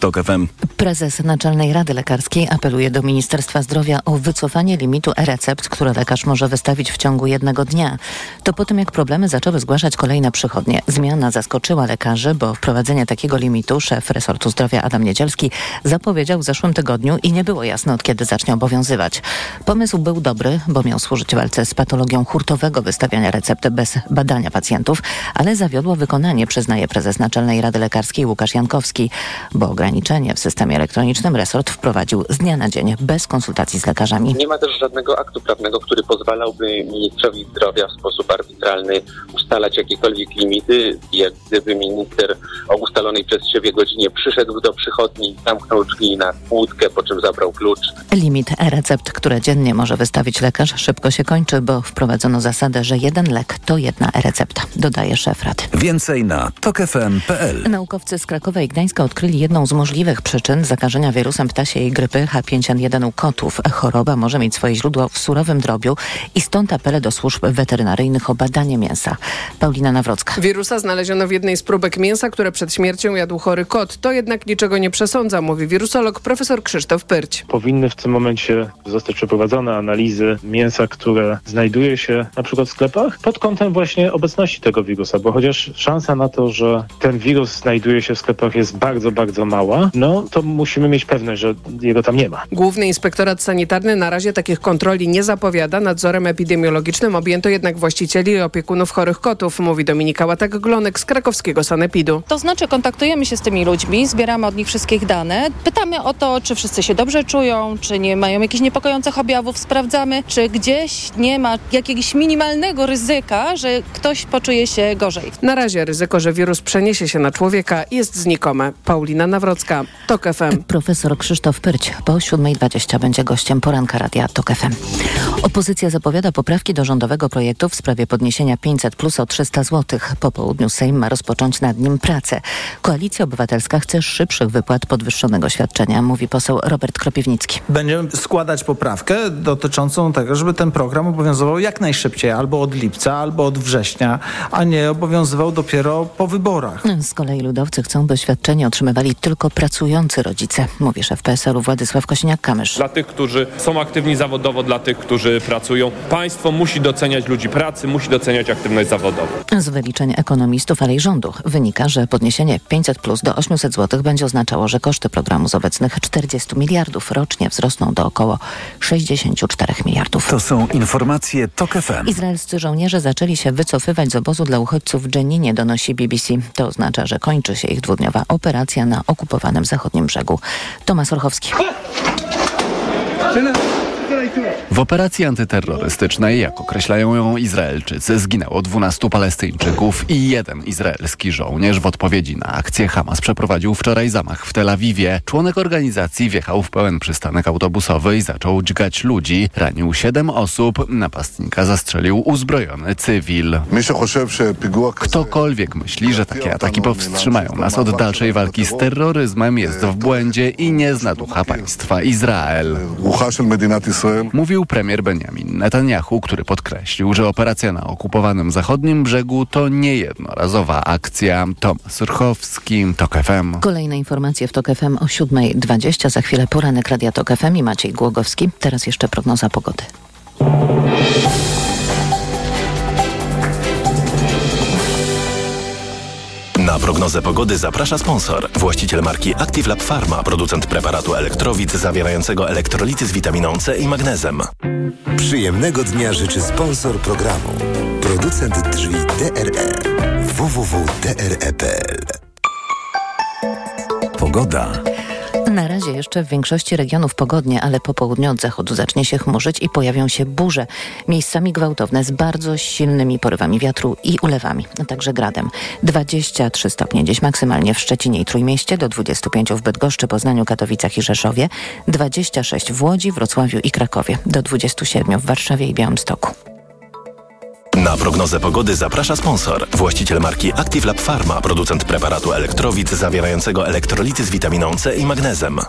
TOK FM. Prezes Naczelnej Rady Lekarskiej apeluje do Ministerstwa Zdrowia o wycofanie limitu e-recept, które lekarz może wystawić w ciągu jednego dnia. To po tym, jak problemy zaczęły zgłaszać kolejne przychodnie. Zmiana zaskoczyła lekarzy, bo wprowadzenie takiego limitu szef resortu zdrowia Adam Niedzielski zapowiedział w zeszłym tygodniu i nie było jasne od kiedy zacznie obowiązywać. Pomysł był dobry, bo miał służyć walce z patologią hurtowego wystawiania recept bez badania pacjentów, ale zawiodło wykonanie, przyznaje prezes Naczelnej Rady Lekarskiej Łukasz Jankowski, bo ograniczenie w systemie elektronicznym resort wprowadził z dnia na dzień bez konsultacji z lekarzami. Nie ma też żadnego aktu prawnego, który pozwalałby ministrowi zdrowia w sposób arbitralny ustalać jakiekolwiek limity. Jak gdyby minister o ustalonej przez siebie godzinie przyszedł do przychodni, zamknął drzwi na kłódkę, po czym zabrał klucz. Limit e-recept, które dziennie może wystawić lekarz, szybko się kończy, bo wprowadzono zasadę, że jeden lek to jedna e-recepta, dodaje szef rady. Więcej na tokefm.pl. Naukowcy z Krakowa i Gdańska odkryli jedną z możliwych przyczyn zakażenia wirusem ptasiej grypy H5N1 u kotów. Choroba może mieć swoje źródło w surowym drobiu i stąd apele do służb weterynaryjnych o badanie mięsa. Paulina Nawrocka. Wirusa znaleziono w jednej z próbek mięsa, które przed śmiercią jadł chory kot. To jednak niczego nie przesądza, mówi wirusolog profesor Krzysztof Pyrć. Powinny w tym momencie zostać przeprowadzone analizy mięsa, które znajduje się na przykład w sklepach pod kątem właśnie obecności tego wirusa, bo chociaż szansa na to, że ten wirus znajduje się w sklepach jest bardzo, bardzo mała, no to musimy mieć pewność, że jego tam nie ma. Główny Inspektorat Sanitarny na razie takich kontroli nie zapowiada. Nadzorem epidemiologicznym objęto jednak właścicieli i opiekunów chorych kotów, mówi Dominika Łatek-Glonek z krakowskiego Sanepidu. To znaczy kontaktujemy się z tymi ludźmi, zbieramy od nich wszystkich dane, pytamy o to, czy wszyscy się dobrze czują, czy nie mają jakichś niepokojących objawów, sprawdzamy, czy gdzieś nie ma jakiegoś minimalnego ryzyka, że ktoś poczuje się gorzej. Na razie ryzyko, że wirus przeniesie się na człowieka jest znikome. Paulina Nawrocka, TOK FM. Profesor Krzysztof Pyrć po 7.20 będzie gościem poranka Radia TOK FM. Opozycja zapowiada poprawki do rządowego projektu w sprawie podniesienia 500 plus o 300 zł. Po południu Sejm ma rozpocząć nad nim pracę. Koalicja Obywatelska chce szybszych wypłat podwyższonego świadczenia, mówi poseł Robert Kropiwnicki. Będziemy składać poprawkę dotyczącą tego, żeby ten program obowiązywał jak najszybciej, albo od lipca, albo od września, a nie obowiązywał dopiero po wyborach. Z kolei ludowcy chcą, by świadczenie otrzymywali tylko pracujący rodzice, mówi szef PSL-u Władysław Kosiniak-Kamysz. Dla tych, którzy są aktywni zawodowo, dla tych, którzy pracują. Państwo musi doceniać ludzi pracy, musi doceniać aktywność zawodową. Z wyliczeń ekonomistów, ale i rządu wynika, że podniesienie 500 plus do 800 zł będzie oznaczało, że koszty programu z obecnych 40 miliardów rocznie wzrosną do około 64 miliardów. To są informacje TOK FM. Izraelscy żołnierze zaczęli się wycofywać z obozu dla uchodźców w Dżeninie, donosi BBC. To oznacza, że kończy się ich dwudniowa operacja na okupowanym zachodnim brzegu. Tomasz Orchowski. W operacji antyterrorystycznej, jak określają ją Izraelczycy, zginęło 12 Palestyńczyków i jeden izraelski żołnierz. W odpowiedzi na akcję Hamas przeprowadził wczoraj zamach w Tel Awiwie. Członek organizacji wjechał w pełen przystanek autobusowy i zaczął dźgać ludzi. Ranił siedem osób. Napastnika zastrzelił uzbrojony cywil. Ktokolwiek myśli, że takie ataki powstrzymają nas od dalszej walki z terroryzmem jest w błędzie i nie zna ducha państwa Izrael. Mówił premier Benjamin Netanyahu, który podkreślił, że operacja na okupowanym zachodnim brzegu to niejednorazowa akcja. Tomasz Surchowski, TOK FM. Kolejne informacje w TOK FM o 7.20. Za chwilę poranek Radia TOK FM i Maciej Głogowski. Teraz jeszcze prognoza pogody. Na prognozę pogody zaprasza sponsor. Właściciel marki Active Lab Pharma, producent preparatu elektrowid zawierającego elektrolity z witaminą C i magnezem. Przyjemnego dnia życzy sponsor programu. Producent drzwi DRE. www.dre.pl Pogoda. Na razie jeszcze w większości regionów pogodnie, ale po południu od zachodu zacznie się chmurzyć i pojawią się burze. Miejscami gwałtowne z bardzo silnymi porywami wiatru i ulewami, a także gradem. 23 stopnie dziś maksymalnie w Szczecinie i Trójmieście, do 25 w Bydgoszczy, Poznaniu, Katowicach i Rzeszowie, 26 w Łodzi, Wrocławiu i Krakowie, do 27 w Warszawie i Białymstoku. Na prognozę pogody zaprasza sponsor. Właściciel marki Active Lab Pharma, producent preparatu elektrowid zawierającego elektrolity z witaminą C i magnezem.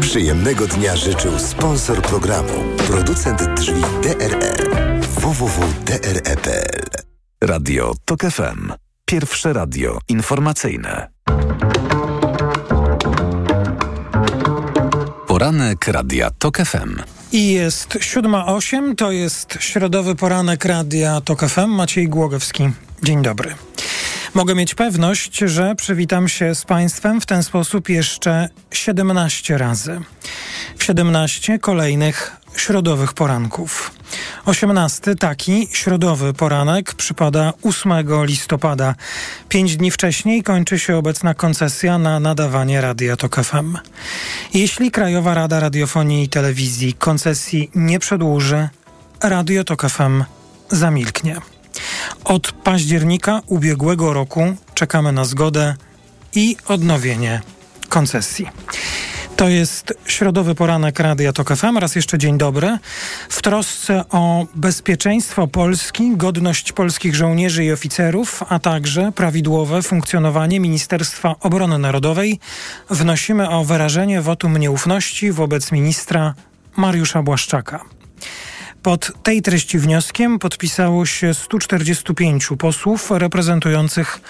Przyjemnego dnia życzył sponsor programu. Producent drzwi DRE. www.dre.pl Radio TOK FM. Pierwsze radio informacyjne. Poranek Radia TOK FM. I jest 7.08, to jest środowy poranek Radia TOK FM. Maciej Głogowski. Dzień dobry. Mogę mieć pewność, że przywitam się z Państwem w ten sposób jeszcze 17 razy. W 17 kolejnych środowych poranków. 18 taki środowy poranek przypada 8 listopada. Pięć dni wcześniej kończy się obecna koncesja na nadawanie Radia Tok FM. Jeśli Krajowa Rada Radiofonii i Telewizji koncesji nie przedłuży, Radio Tok FM zamilknie. Od października ubiegłego roku czekamy na zgodę i odnowienie koncesji. To jest środowy poranek Radia Tok FM. Raz jeszcze dzień dobry. W trosce o bezpieczeństwo Polski, godność polskich żołnierzy i oficerów, a także prawidłowe funkcjonowanie Ministerstwa Obrony Narodowej wnosimy o wyrażenie wotum nieufności wobec ministra Mariusza Błaszczaka. Pod tej treści wnioskiem podpisało się 145 posłów reprezentujących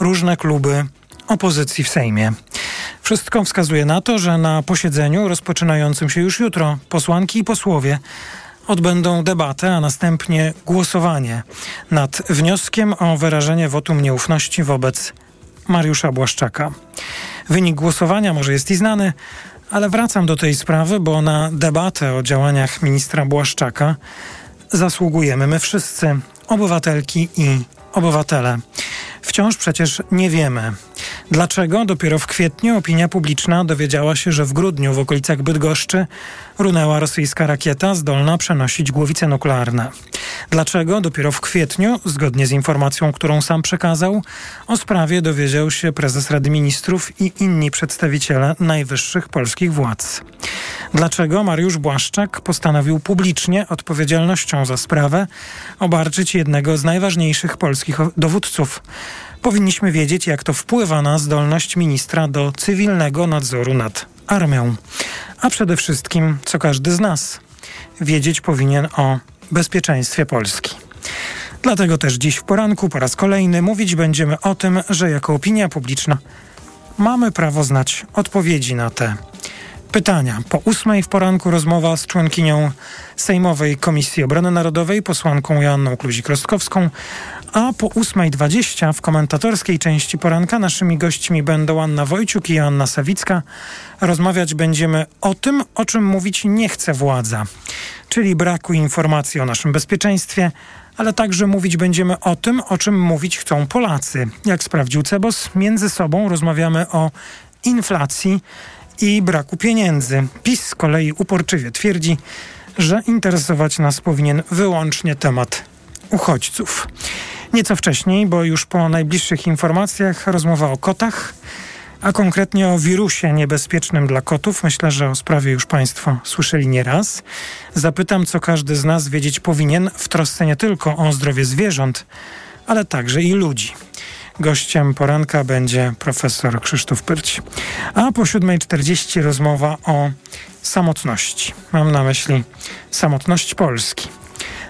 różne kluby opozycji w Sejmie. Wszystko wskazuje na to, że na posiedzeniu rozpoczynającym się już jutro posłanki i posłowie odbędą debatę, a następnie głosowanie nad wnioskiem o wyrażenie wotum nieufności wobec Mariusza Błaszczaka. Wynik głosowania może jest i znany, ale wracam do tej sprawy, bo na debatę o działaniach ministra Błaszczaka zasługujemy my wszyscy, obywatelki i obywatele. Wciąż przecież nie wiemy, dlaczego dopiero w kwietniu opinia publiczna dowiedziała się, że w grudniu w okolicach Bydgoszczy runęła rosyjska rakieta zdolna przenosić głowice nuklearne. Dlaczego dopiero w kwietniu, zgodnie z informacją, którą sam przekazał, o sprawie dowiedział się prezes Rady Ministrów i inni przedstawiciele najwyższych polskich władz. Dlaczego Mariusz Błaszczak postanowił publicznie odpowiedzialnością za sprawę obarczyć jednego z najważniejszych polskich dowódców? Powinniśmy wiedzieć, jak to wpływa na zdolność ministra do cywilnego nadzoru nad armią. A przede wszystkim, co każdy z nas wiedzieć powinien o bezpieczeństwie Polski. Dlatego też dziś w poranku po raz kolejny mówić będziemy o tym, że jako opinia publiczna mamy prawo znać odpowiedzi na te pytania. Po ósmej w poranku rozmowa z członkinią Sejmowej Komisji Obrony Narodowej, posłanką Joanną Kluzik-Rostkowską, a po 8.20 w komentatorskiej części poranka naszymi gośćmi będą Anna Wojciuk i Joanna Sawicka. Rozmawiać będziemy o tym, o czym mówić nie chce władza, czyli braku informacji o naszym bezpieczeństwie, ale także mówić będziemy o tym, o czym mówić chcą Polacy. Jak sprawdził Cebos, między sobą rozmawiamy o inflacji i braku pieniędzy. PiS z kolei uporczywie twierdzi, że interesować nas powinien wyłącznie temat uchodźców. Nieco wcześniej, bo już po najbliższych informacjach rozmowa o kotach, a konkretnie o wirusie niebezpiecznym dla kotów. Myślę, że o sprawie już Państwo słyszeli nieraz. Zapytam, co każdy z nas wiedzieć powinien w trosce nie tylko o zdrowie zwierząt, ale także i ludzi. Gościem poranka będzie profesor Krzysztof Pyrć. A po 7.40 rozmowa o samotności. Mam na myśli samotność Polski.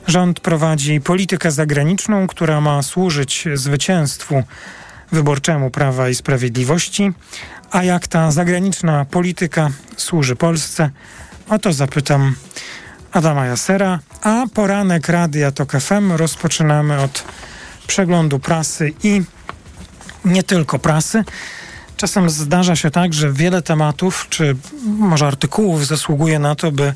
Rząd prowadzi politykę zagraniczną, która ma służyć zwycięstwu wyborczemu Prawa i Sprawiedliwości. A jak ta zagraniczna polityka służy Polsce? O to zapytam Adama Jasera. A poranek Radia TOK FM rozpoczynamy od przeglądu prasy i nie tylko prasy. Czasem zdarza się tak, że wiele tematów, czy może artykułów zasługuje na to, by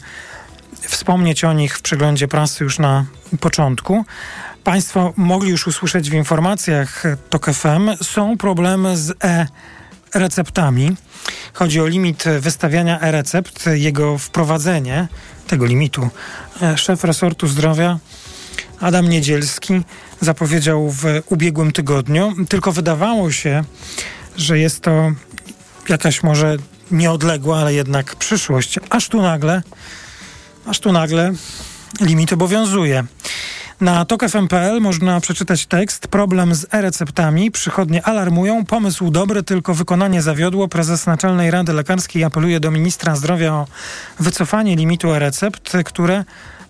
wspomnieć o nich w przeglądzie prasy już na początku. Państwo mogli już usłyszeć w informacjach TOK FM, są problemy z e-receptami. Chodzi o limit wystawiania e-recept, jego wprowadzenie, tego limitu. E, szef resortu zdrowia Adam Niedzielski zapowiedział w ubiegłym tygodniu, tylko wydawało się, że jest to jakaś może nieodległa, ale jednak przyszłość. Aż tu nagle aż tu nagle limit obowiązuje. Na tokfm.pl można przeczytać tekst Problem z e-receptami. Przychodnie alarmują. Pomysł dobry, tylko wykonanie zawiodło. Prezes Naczelnej Rady Lekarskiej apeluje do ministra zdrowia o wycofanie limitu e-recept, które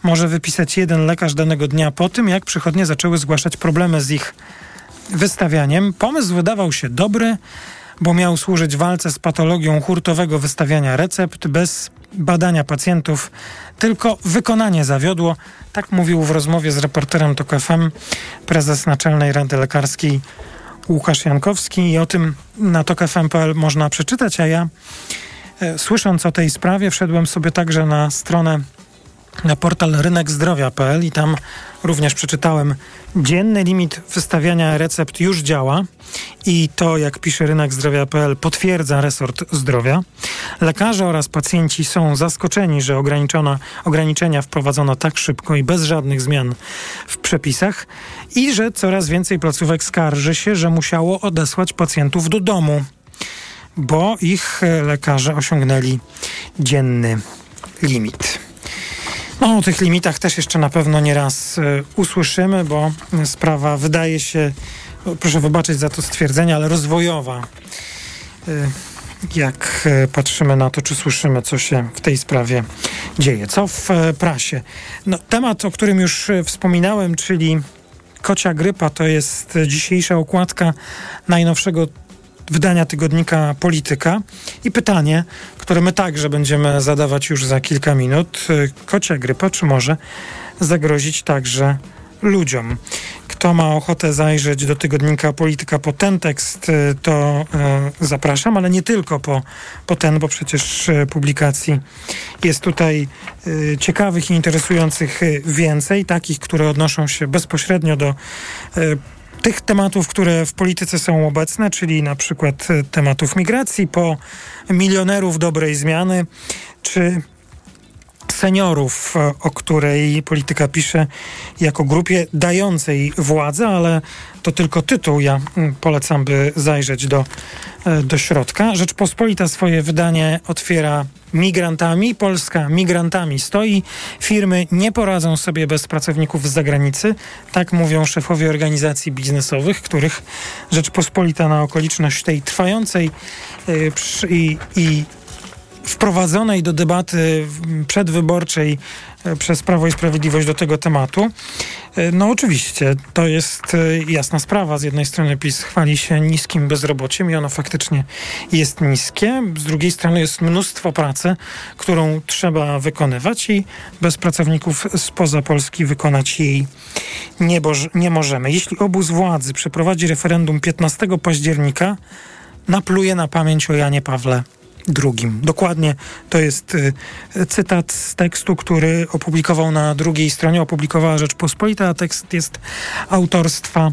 może wypisać jeden lekarz danego dnia po tym, jak przychodnie zaczęły zgłaszać problemy z ich wystawianiem. Pomysł wydawał się dobry, bo miał służyć walce z patologią hurtowego wystawiania recept bez badania pacjentów, tylko wykonanie zawiodło. Tak mówił w rozmowie z reporterem TOK FM prezes Naczelnej Rady Lekarskiej Łukasz Jankowski i o tym na tokfm.pl można przeczytać, a ja e, słysząc o tej sprawie wszedłem sobie także na stronę na portal rynekzdrowia.pl i tam również przeczytałem dzienny limit wystawiania recept już działa i to, jak pisze rynekzdrowia.pl, potwierdza resort zdrowia. Lekarze oraz pacjenci są zaskoczeni, że ograniczona, ograniczenia wprowadzono tak szybko i bez żadnych zmian w przepisach i że coraz więcej placówek skarży się, że musiało odesłać pacjentów do domu, bo ich lekarze osiągnęli dzienny limit. O tych limitach też jeszcze na pewno nie raz y, usłyszymy, bo sprawa wydaje się, proszę wybaczyć za to stwierdzenie, ale rozwojowa. Y, jak y, patrzymy na to, czy słyszymy, co się w tej sprawie dzieje. Co w prasie? No, temat, o którym już wspominałem, czyli kocia grypa, to jest dzisiejsza okładka najnowszego wydania tygodnika Polityka. I pytanie, które my także będziemy zadawać już za kilka minut. Kocia grypa, czy może zagrozić także ludziom? Kto ma ochotę zajrzeć do tygodnika Polityka po ten tekst, to e, zapraszam, ale nie tylko po, po ten, bo przecież e, publikacji jest tutaj e, ciekawych i interesujących więcej, takich, które odnoszą się bezpośrednio do tych tematów, które w polityce są obecne, czyli na przykład e, tematów migracji, po milionerów dobrej zmiany, czy seniorów, e, o której polityka pisze jako grupie dającej władzę, ale to tylko tytuł. Ja mm, polecam, by zajrzeć do, e, do środka. Rzeczpospolita swoje wydanie otwiera migrantami. Polska migrantami stoi. Firmy nie poradzą sobie bez pracowników z zagranicy. Tak mówią szefowie organizacji biznesowych, których Rzeczpospolita na okoliczność tej trwającej yy, i, i wprowadzonej do debaty przedwyborczej e, przez Prawo i Sprawiedliwość do tego tematu. E, no oczywiście, to jest e, jasna sprawa. Z jednej strony PiS chwali się niskim bezrobociem i ono faktycznie jest niskie. Z drugiej strony jest mnóstwo pracy, którą trzeba wykonywać i bez pracowników spoza Polski wykonać jej nie, nie możemy. Jeśli obóz władzy przeprowadzi referendum 15 października, napluje na pamięć o Janie Pawle drugim. Dokładnie to jest y, cytat z tekstu, który opublikował na drugiej stronie, opublikowała Rzeczpospolita, a tekst jest autorstwa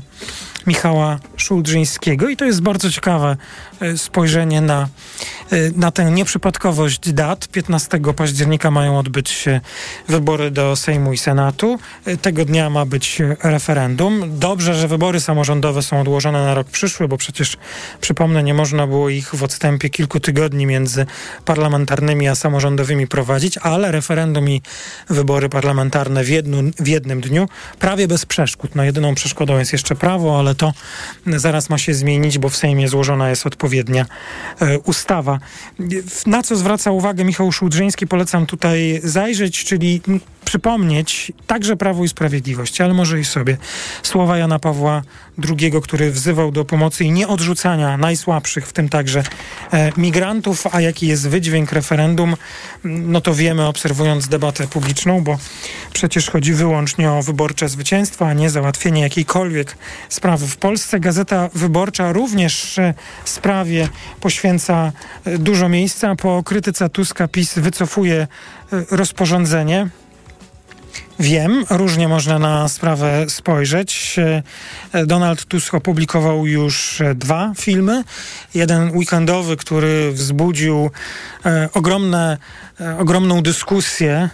Michała Szuldrzyńskiego i to jest bardzo ciekawe e, spojrzenie na, e, na tę nieprzypadkowość dat. 15 października mają odbyć się wybory do Sejmu i Senatu. Tego dnia ma być referendum. Dobrze, że wybory samorządowe są odłożone na rok przyszły, bo przecież przypomnę, nie można było ich w odstępie kilku tygodni między parlamentarnymi a samorządowymi prowadzić, ale referendum i wybory parlamentarne w, w jednym dniu prawie bez przeszkód. No jedyną przeszkodą jest jeszcze prawo, ale to zaraz ma się zmienić, bo w Sejmie złożona jest odpowiednia e, ustawa. Na co zwraca uwagę Michał Szłudrzyński, polecam tutaj zajrzeć, czyli przypomnieć także Prawo i Sprawiedliwość, ale może i sobie słowa Jana Pawła II, który wzywał do pomocy i nieodrzucania najsłabszych, w tym także e, migrantów, a jaki jest wydźwięk referendum, no to wiemy obserwując debatę publiczną, bo przecież chodzi wyłącznie o wyborcze zwycięstwo, a nie załatwienie jakiejkolwiek sprawy w Polsce. Gazeta Wyborcza również sprawie poświęca e, dużo miejsca. Po krytyce Tuska PiS wycofuje e, rozporządzenie Wiem, różnie można na sprawę spojrzeć. Donald Tusk opublikował już dwa filmy. Jeden weekendowy, który wzbudził e, ogromne, e, ogromną dyskusję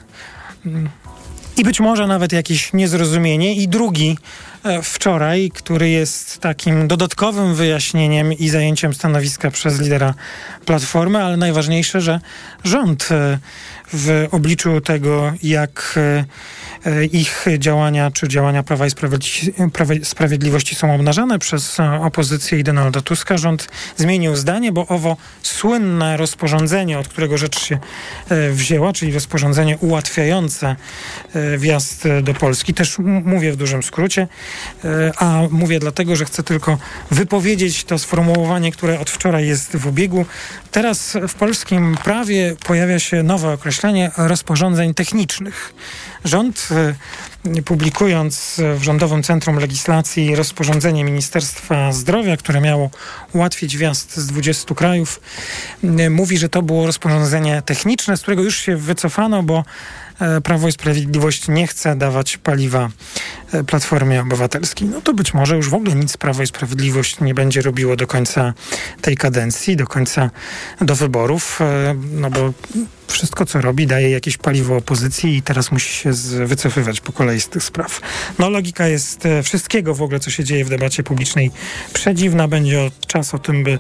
mm, i być może nawet jakieś niezrozumienie. I drugi e, wczoraj, który jest takim dodatkowym wyjaśnieniem i zajęciem stanowiska przez lidera Platformy, ale najważniejsze, że rząd e, w obliczu tego, jak e, E, ich działania, czy działania Prawa i Sprawiedliwości są obnażane przez e, opozycję i Donalda Tuska. Rząd zmienił zdanie, bo owo słynne rozporządzenie, od którego rzecz się e, wzięła, czyli rozporządzenie ułatwiające wjazd do Polski. Też mówię w dużym skrócie, a mówię dlatego, że chcę tylko wypowiedzieć to sformułowanie, które od wczoraj jest w obiegu. Teraz w polskim prawie pojawia się nowe określenie rozporządzeń technicznych. Rząd publikując w Rządowym Centrum Legislacji rozporządzenie Ministerstwa Zdrowia, które miało ułatwić wjazd z 20 krajów, mówi, że to było rozporządzenie techniczne, z którego już się wycofano, bo e, Prawo i Sprawiedliwość nie chce dawać paliwa e, Platformie Obywatelskiej. No to być może już w ogóle nic Prawo i Sprawiedliwość nie będzie robiło do końca tej kadencji, do końca do wyborów, e, no bo wszystko, co robi, daje jakieś paliwo opozycji i teraz musi się wycofywać po kolei z tych spraw. No logika jest e, wszystkiego w ogóle, co się dzieje w debacie publicznej przedziwna. Będzie czas o tym, by,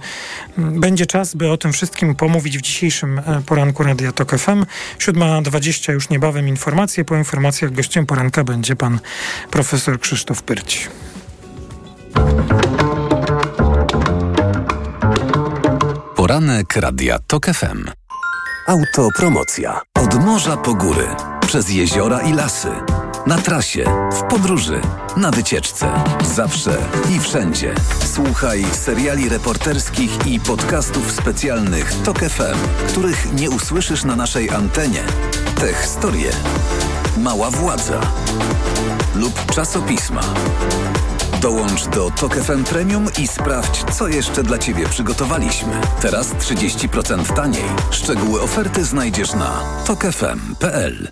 będzie czas, by o tym wszystkim pomówić w dzisiejszym e, poranku Radia Tok FM. 7.20 już niebawem informacje. Po informacjach gościem poranka będzie pan profesor Krzysztof Pyrć. Poranek Radia Tok FM. Autopromocja. Od morza po góry, przez jeziora i lasy. Na trasie, w podróży, na wycieczce. Zawsze i wszędzie. Słuchaj seriali reporterskich i podcastów specjalnych TOK FM, których nie usłyszysz na naszej antenie. Te historie. Mała władza. Lub czasopisma. Dołącz do Tok FM Premium i sprawdź, co jeszcze dla Ciebie przygotowaliśmy. Teraz 30% taniej. Szczegóły oferty znajdziesz na tokefm.pl.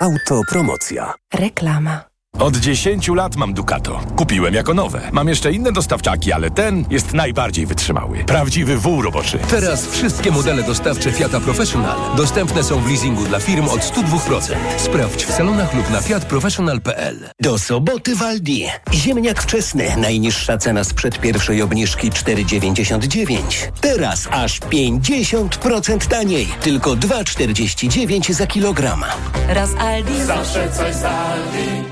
Autopromocja. Reklama. Od 10 lat mam Ducato. Kupiłem jako nowe. Mam jeszcze inne dostawczaki, ale ten jest najbardziej wytrzymały. Prawdziwy wół roboczy. Teraz wszystkie modele dostawcze Fiata Professional dostępne są w leasingu dla firm od 102%. Sprawdź w salonach lub na fiatprofessional.pl. Do soboty w Aldi. Ziemniak wczesny. Najniższa cena sprzed pierwszej obniżki 4,99. Teraz aż 50% taniej. Tylko 2,49 za kilogram. Raz Aldi. Zawsze coś z Aldi.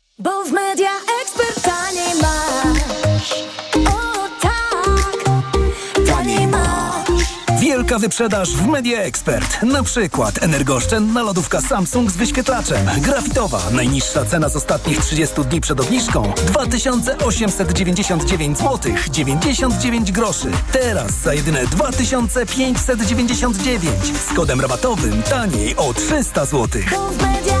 Bo w media ekspert taniej masz. O tak, taniej masz. Wielka wyprzedaż w Media Expert. Na przykład energooszczędna lodówka Samsung z wyświetlaczem. Grafitowa. Najniższa cena z ostatnich 30 dni przed obniżką 2899 zł 99 groszy. Teraz za jedyne 2599 z kodem rabatowym taniej o 300 zł. Bo w media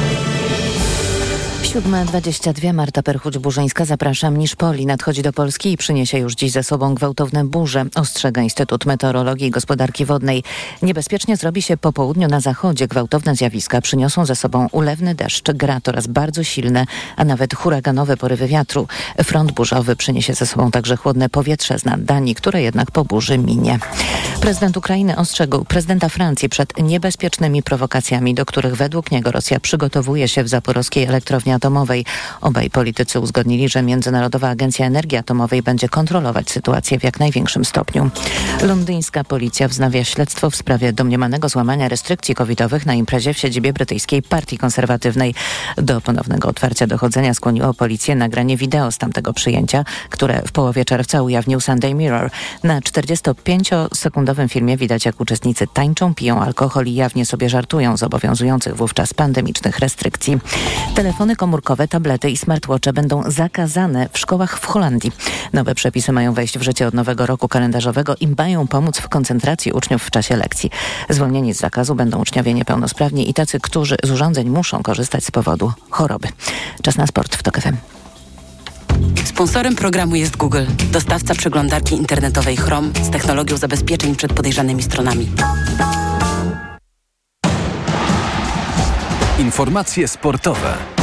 7.22 Marta Perchuć-Burzyńska, zapraszam. Niszpoli nadchodzi do Polski i przyniesie już dziś ze sobą gwałtowne burze, ostrzega Instytut Meteorologii i Gospodarki Wodnej. Niebezpiecznie zrobi się po południu na zachodzie. Gwałtowne zjawiska przyniosą ze sobą ulewny deszcz, grad oraz bardzo silne, a nawet huraganowe porywy wiatru. Front burzowy przyniesie ze sobą także chłodne powietrze z Danii, które jednak po burzy minie. Prezydent Ukrainy ostrzegł prezydenta Francji przed niebezpiecznymi prowokacjami, do których według niego Rosja przygotowuje się w zaporowskiej elektrowni atomowej. Obaj politycy uzgodnili, że Międzynarodowa Agencja Energii Atomowej będzie kontrolować sytuację w jak największym stopniu. Londyńska policja wznawia śledztwo w sprawie domniemanego złamania restrykcji covidowych na imprezie w siedzibie brytyjskiej Partii Konserwatywnej. Do ponownego otwarcia dochodzenia skłoniło policję nagranie wideo z tamtego przyjęcia, które w połowie czerwca ujawnił Sunday Mirror. Na 45-sekundowym filmie widać, jak uczestnicy tańczą, piją alkohol i jawnie sobie żartują z obowiązujących wówczas pandemicznych restrykcji. Telefony komórkowe komórkowe, tablety i smartwatche będą zakazane w szkołach w Holandii. Nowe przepisy mają wejść w życie od nowego roku kalendarzowego i mają pomóc w koncentracji uczniów w czasie lekcji. Zwolnieni z zakazu będą uczniowie niepełnosprawni i tacy, którzy z urządzeń muszą korzystać z powodu choroby. Czas na sport w TOK FM. Sponsorem programu jest Google, dostawca przeglądarki internetowej Chrome z technologią zabezpieczeń przed podejrzanymi stronami. Informacje sportowe.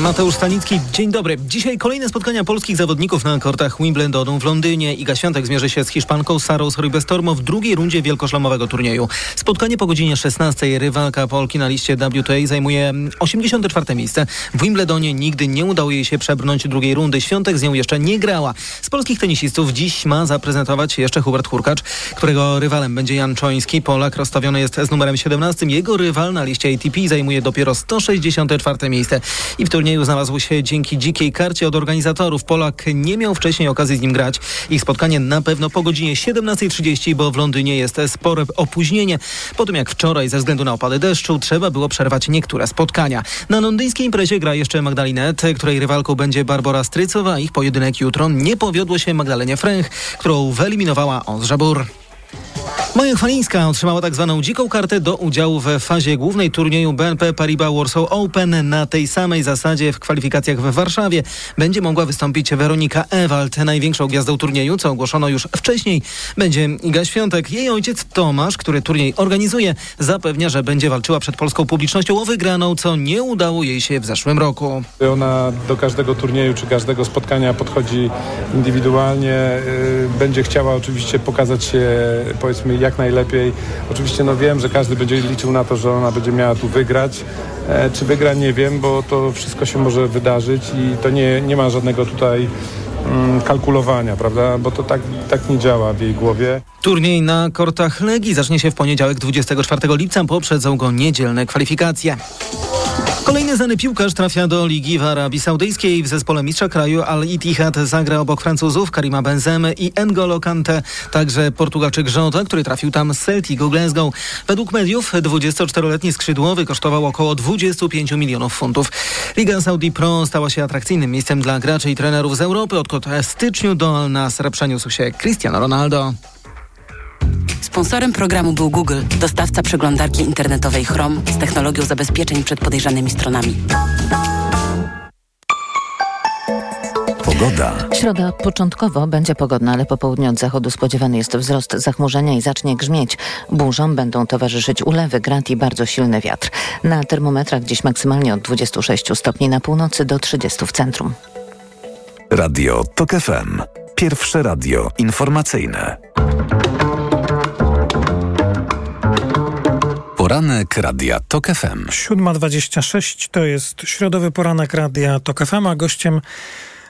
Mateusz Stanicki, dzień dobry. Dzisiaj kolejne spotkania polskich zawodników na kortach Wimbledonu w Londynie. Iga Świątek zmierzy się z Hiszpanką Sarą Soribestormo w drugiej rundzie wielkoszlamowego turnieju. Spotkanie po godzinie 16. Rywalka Polki na liście WTA zajmuje 84. miejsce. W Wimbledonie nigdy nie udało jej się przebrnąć drugiej rundy. Świątek z nią jeszcze nie grała. Z polskich tenisistów dziś ma zaprezentować jeszcze Hubert Hurkacz, którego rywalem będzie Jan Czoński. Polak rozstawiony jest z numerem 17. Jego rywal na liście ATP zajmuje dopiero 164. miejsce. I w turnieju znalazł się dzięki dzikiej karcie od organizatorów. Polak nie miał wcześniej okazji z nim grać. Ich spotkanie na pewno po godzinie 17.30, bo w Londynie jest spore opóźnienie. Po tym jak wczoraj ze względu na opady deszczu trzeba było przerwać niektóre spotkania. Na londyńskiej imprezie gra jeszcze Magdalinet, której rywalką będzie Barbara Strycowa. Ich pojedynek jutro nie powiodło się Magdalenie Fręch, którą wyeliminowała Ondrza Bur. Maja Chwalińska otrzymała tak zwaną dziką kartę do udziału w fazie głównej turnieju BNP Paribas Warsaw Open. Na tej samej zasadzie w kwalifikacjach w Warszawie będzie mogła wystąpić Weronika Ewald. Największą gwiazdą turnieju, co ogłoszono już wcześniej, będzie Iga Świątek. Jej ojciec Tomasz, który turniej organizuje, zapewnia, że będzie walczyła przed polską publicznością o wygraną, co nie udało jej się w zeszłym roku. Ona do każdego turnieju czy każdego spotkania podchodzi indywidualnie. Yy, będzie chciała oczywiście pokazać się, powiedzmy, jak najlepiej. Oczywiście no wiem, że każdy będzie liczył na to, że ona będzie miała tu wygrać. E, czy wygra nie wiem, bo to wszystko się może wydarzyć i to nie, nie ma żadnego tutaj mm, kalkulowania, prawda? Bo to tak, tak nie działa w jej głowie. Turniej na kortach Legii zacznie się w poniedziałek 24 lipca. Poprzedzą go niedzielne kwalifikacje. Kolejny znany piłkarz trafia do Ligi w Arabii Saudyjskiej. W zespole mistrza kraju Al-Ittihad zagra obok Francuzów Karima Benzemy i N'Golo Kante. Także Portugalczyk Żota, który trafił tam z Celticu Glasgow. Według mediów 24-letni skrzydłowy kosztował około 25 milionów funtów. Liga Saudi Pro stała się atrakcyjnym miejscem dla graczy i trenerów z Europy. W styczniu do Al-Nasr przeniósł się Cristiano Ronaldo. Sponsorem programu był Google, dostawca przeglądarki internetowej Chrome z technologią zabezpieczeń przed podejrzanymi stronami. Pogoda. Środa początkowo będzie pogodna, ale po południu od zachodu spodziewany jest wzrost zachmurzenia i zacznie grzmieć. Burzom będą towarzyszyć ulewy, grad i bardzo silny wiatr. Na termometrach dziś maksymalnie od 26 stopni na północy do 30 w centrum. Radio TOK FM. Pierwsze radio informacyjne. Poranek Radia TOK FM. 7.26 to jest środowy poranek Radia TOK FM, a gościem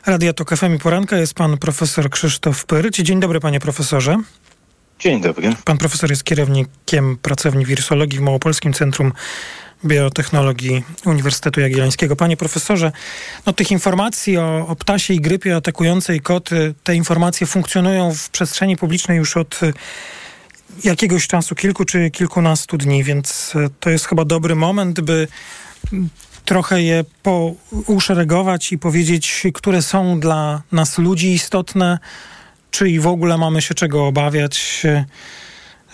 Radia TOK FM i poranka jest pan profesor Krzysztof Pyryć. Dzień dobry panie profesorze. Dzień dobry. Pan profesor jest kierownikiem pracowni wirusologii w Małopolskim Centrum Biotechnologii Uniwersytetu Jagiellońskiego. Panie profesorze, no tych informacji o, o ptasiej grypie atakującej koty, te informacje funkcjonują w przestrzeni publicznej już od jakiegoś czasu, kilku czy kilkunastu dni, więc e, to jest chyba dobry moment, by trochę je po, uszeregować i powiedzieć, które są dla nas ludzi istotne, czy i w ogóle mamy się czego obawiać. E,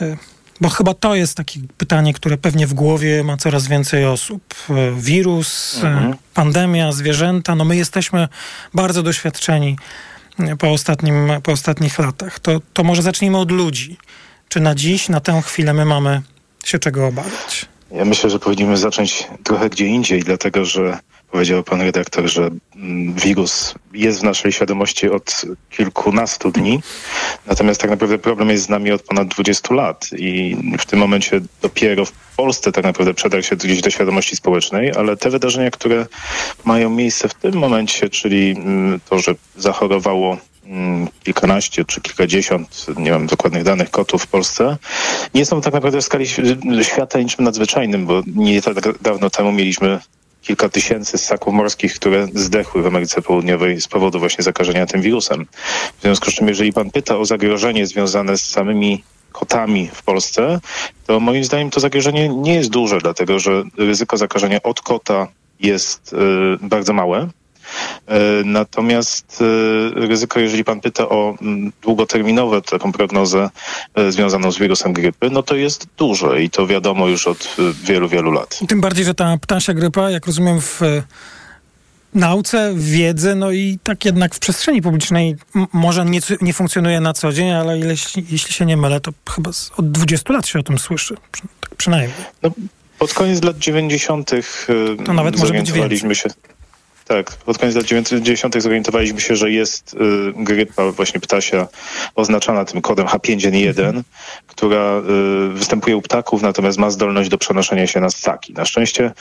e, bo chyba to jest takie pytanie, które pewnie w głowie ma coraz więcej osób. Wirus, mhm. pandemia, zwierzęta. No my jesteśmy bardzo doświadczeni po, ostatnim, po ostatnich latach. To, to może zacznijmy od ludzi. Czy na dziś, na tę chwilę my mamy się czego obawiać? Ja myślę, że powinniśmy zacząć trochę gdzie indziej, dlatego że powiedział pan redaktor, że mm, wirus jest w naszej świadomości od kilkunastu dni, natomiast tak naprawdę problem jest z nami od ponad 20 lat i w tym momencie dopiero w Polsce tak naprawdę przedarł się gdzieś do świadomości społecznej, ale te wydarzenia, które mają miejsce w tym momencie, czyli mm, to, że zachorowało kilkanaście czy kilkadziesiąt, nie mam dokładnych danych, kotów w Polsce, nie są tak naprawdę w skali świata niczym nadzwyczajnym, bo nie tak dawno temu mieliśmy kilka tysięcy ssaków morskich, które zdechły w Ameryce Południowej z powodu właśnie zakażenia tym wirusem. W związku z czym, jeżeli pan pyta o zagrożenie związane z samymi kotami w Polsce, to moim zdaniem to zagrożenie nie jest duże, dlatego że ryzyko zakażenia od kota jest y, bardzo małe. Y, Natomiast y, ryzyko, jeżeli pan pyta o mm, długoterminowe taką prognozę y, związaną z wirusem grypy, no to jest duże i to wiadomo już od wielu, wielu lat. Tym bardziej, że ta ptasia grypa, jak rozumiem, w e, nauce, w wiedzy, no i tak jednak w przestrzeni publicznej może nie, nie funkcjonuje na co dzień, ale jeśli, jeśli się nie mylę, to chyba z, od 20 lat się o tym słyszy. Przy, tak przynajmniej. No, pod koniec lat 90. y, To nawet może być zorientowaliśmy się. Tak, pod koniec lat 90. zorientowaliśmy się, że jest y, grypa właśnie ptasia oznaczana tym kodem H5N1, która y, występuje u ptaków, natomiast ma zdolność do przenoszenia się na ssaki. Na szczęście y,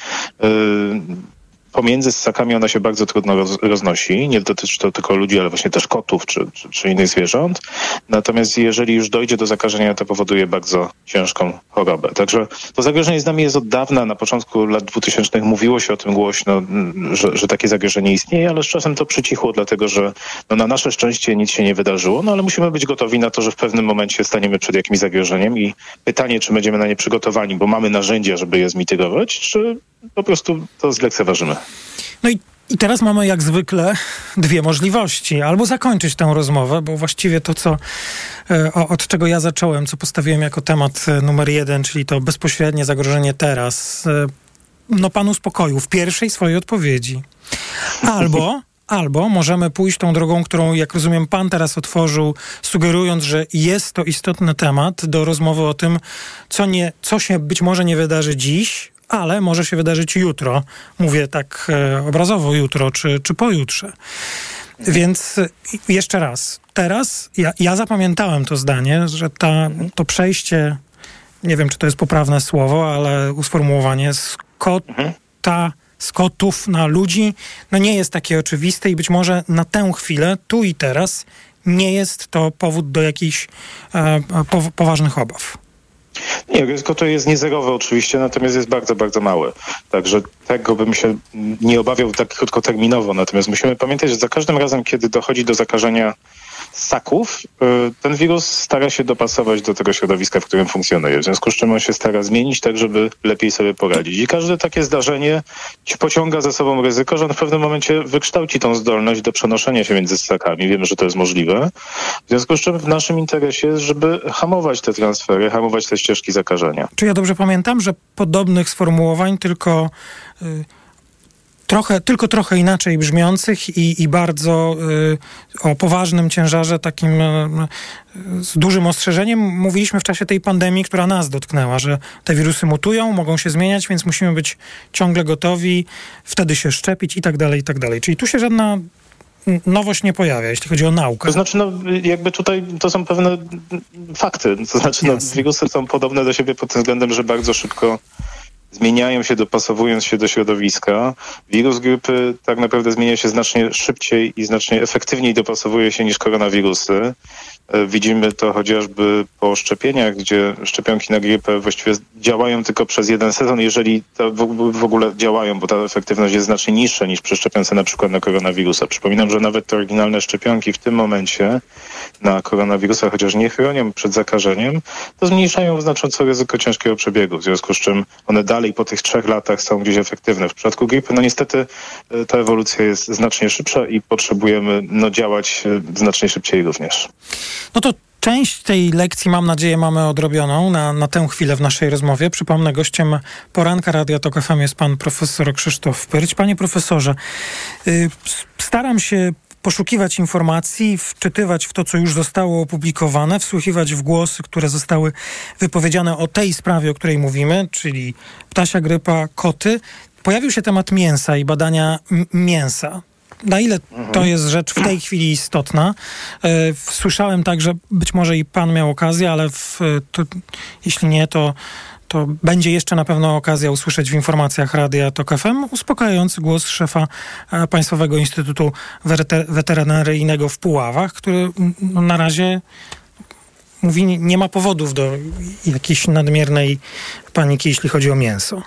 pomiędzy ssakami ona się bardzo trudno roz, roznosi. Nie dotyczy to tylko ludzi, ale właśnie też kotów czy, czy, czy innych zwierząt. Natomiast jeżeli już dojdzie do zakażenia, to powoduje bardzo ciężką chorobę. Także to zagrożenie z nami jest od dawna. Na początku lat 2000 mówiło się o tym głośno, że, że takie zagrożenie istnieje, ale z czasem to przycichło, dlatego że no, na nasze szczęście nic się nie wydarzyło. No ale musimy być gotowi na to, że w pewnym momencie staniemy przed jakimś zagrożeniem i pytanie, czy będziemy na nie przygotowani, bo mamy narzędzia, żeby je zmitygować, czy po prostu to zlekceważymy. No i, i teraz mamy jak zwykle dwie możliwości. Albo zakończyć tę rozmowę, bo właściwie to, co, e, od czego ja zacząłem, co postawiłem jako temat e, numer jeden, czyli to bezpośrednie zagrożenie teraz, e, no panu spokoju w pierwszej swojej odpowiedzi. Albo Albo możemy pójść tą drogą, którą, jak rozumiem, pan teraz otworzył, sugerując, że jest to istotny temat do rozmowy o tym, co, nie, co się być może nie wydarzy dziś, ale może się wydarzyć jutro. Mówię tak e, obrazowo jutro czy, czy pojutrze. Więc e, jeszcze raz, teraz ja, ja zapamiętałem to zdanie, że ta, to przejście, nie wiem czy to jest poprawne słowo, ale usformułowanie z kota, z kotów na ludzi, no nie jest takie oczywiste i być może na tę chwilę, tu i teraz, nie jest to powód do jakichś e, po, poważnych obaw. Nie, ryzyko to jest niezerowe oczywiście, natomiast jest bardzo, bardzo małe. Także tego bym się nie obawiał tak krótkoterminowo. Natomiast musimy pamiętać, że za każdym razem, kiedy dochodzi do zakażenia ssaków, y, ten wirus stara się dopasować do tego środowiska, w którym funkcjonuje. W związku z czym on się stara zmienić tak, żeby lepiej sobie poradzić. I każde takie zdarzenie ci pociąga za sobą ryzyko, że on w pewnym momencie wykształci tą zdolność do przenoszenia się między ssakami. Wiemy, że to jest możliwe. W związku z czym w naszym interesie jest, żeby hamować te transfery, hamować te ścieżki zakażenia. Czy ja dobrze pamiętam, że podobnych sformułowań, tylko y, trochę, tylko trochę inaczej brzmiących i, i bardzo y, o poważnym ciężarze, takim y, y, z dużym ostrzeżeniem, mówiliśmy w czasie tej pandemii, która nas dotknęła, że te wirusy mutują, mogą się zmieniać, więc musimy być ciągle gotowi, wtedy się szczepić i tak dalej, i tak dalej. Czyli tu się żadna nowość nie pojawia, jeśli chodzi o naukę. To znaczy, no, jakby tutaj to są pewne fakty. To znaczy, no, wirusy są podobne do siebie pod tym względem, że bardzo szybko zmieniają się, dopasowując się do środowiska. Wirus grypy tak naprawdę zmienia się znacznie szybciej i znacznie efektywniej dopasowuje się niż koronawirusy. E, Widzimy to chociażby po szczepieniach, gdzie szczepionki na grypę właściwie działają tylko przez jeden sezon, jeżeli w ogóle działają, bo ta efektywność jest znacznie niższa niż przy szczepionce na przykład na koronawirusa. Przypominam, że nawet te oryginalne szczepionki w tym momencie na koronawirusa, chociaż nie chronią przed zakażeniem, to zmniejszają znacząco ryzyko ciężkiego przebiegu, w związku z czym one dalej po tych trzech latach są gdzieś efektywne. W przypadku grypy, no niestety e, ta ewolucja jest znacznie szybsza i potrzebujemy no, działać e, znacznie szybciej również. No to część tej lekcji, mam nadzieję, mamy odrobioną na, na tę chwilę w naszej rozmowie. Przypomnę, gościem poranka Radia Tok FM jest pan profesor Krzysztof Pyrć. Panie profesorze, y, staram się poszukiwać informacji, wczytywać w to, co już zostało opublikowane, wsłuchiwać w głosy, które zostały wypowiedziane o tej sprawie, o której mówimy, czyli ptasia grypa, koty. Pojawił się temat mięsa i badania mięsa. Na ile to jest rzecz w tej chwili istotna? E, Słyszałem także, być może i pan miał okazję, ale w, to, jeśli nie, to, to będzie jeszcze na pewno okazja usłyszeć w informacjach Radia TOK FM uspokajający głos szefa e, Państwowego Instytutu Wete- Weterynaryjnego w Puławach, który no, na razie mówi, nie ma powodów do jakiejś nadmiernej paniki, jeśli chodzi o mięso.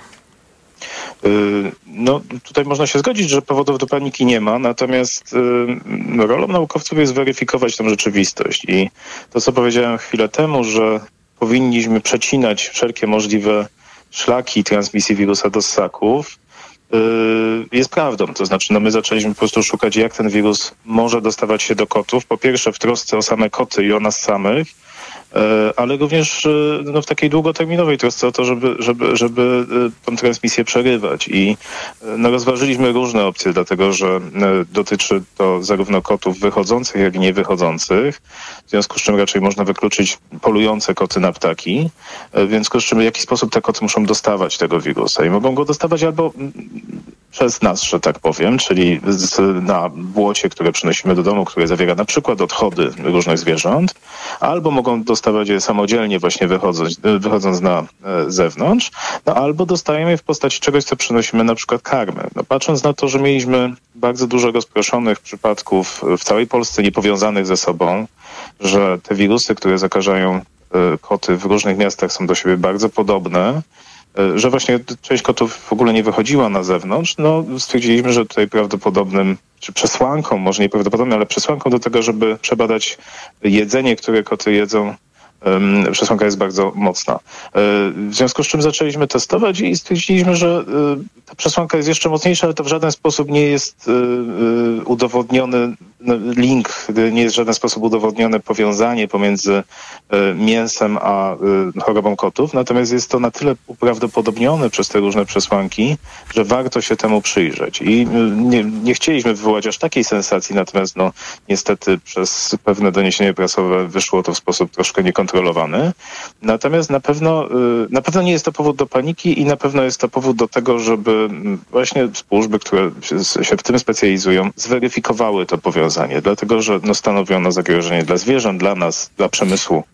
Y, No, tutaj można się zgodzić, że powodów do paniki nie ma, natomiast y, rolą naukowców jest weryfikować tę rzeczywistość. I to, co powiedziałem chwilę temu, że powinniśmy przecinać wszelkie możliwe szlaki transmisji wirusa do ssaków, y, jest prawdą. To znaczy, no my zaczęliśmy po prostu szukać, jak ten wirus może dostawać się do kotów. Po pierwsze w trosce o same koty i o nas samych, ale również e, no, w takiej długoterminowej trosce o to, żeby, żeby, żeby e, tą transmisję przerywać. I e, no, rozważyliśmy różne opcje, dlatego że e, dotyczy to zarówno kotów wychodzących, jak i niewychodzących. W związku z czym raczej można wykluczyć polujące koty na ptaki. E, W związku z czym w jaki sposób te koty muszą dostawać tego wirusa. I mogą go dostawać albo mm, przez nas, że tak powiem, czyli z, na błocie, które przynosimy do domu, które zawiera na przykład odchody różnych zwierząt, albo mogą dostawać je samodzielnie właśnie wychodząc, wychodząc na e, zewnątrz, no albo dostajemy je w postaci czegoś, co przynosimy na przykład karmy. No, patrząc na to, że mieliśmy bardzo dużo rozproszonych przypadków w całej Polsce niepowiązanych ze sobą, że te wirusy, które zakażają e, koty w różnych miastach są do siebie bardzo podobne, e, że właśnie część kotów w ogóle nie wychodziła na zewnątrz, no stwierdziliśmy, że tutaj prawdopodobnym, czy przesłanką, może nie prawdopodobnie, ale przesłanką do tego, żeby przebadać jedzenie, które koty jedzą, przesłanka jest bardzo mocna. E, W związku z czym zaczęliśmy testować i stwierdziliśmy, że e, ta przesłanka jest jeszcze mocniejsza, ale to w żaden sposób nie jest e, udowodniony link, nie jest w żaden sposób udowodnione powiązanie pomiędzy e, mięsem a e, chorobą kotów. Natomiast jest to na tyle uprawdopodobnione przez te różne przesłanki, że warto się temu przyjrzeć. I e, nie, nie chcieliśmy wywołać aż takiej sensacji, natomiast no, niestety przez pewne doniesienie prasowe wyszło to w sposób troszkę niekontrolowany. Natomiast na pewno, na pewno nie jest to powód do paniki i na pewno jest to powód do tego, żeby właśnie służby, które się w tym specjalizują, zweryfikowały to powiązanie, dlatego że no, stanowi ono zagrożenie dla zwierząt, dla nas, dla przemysłu.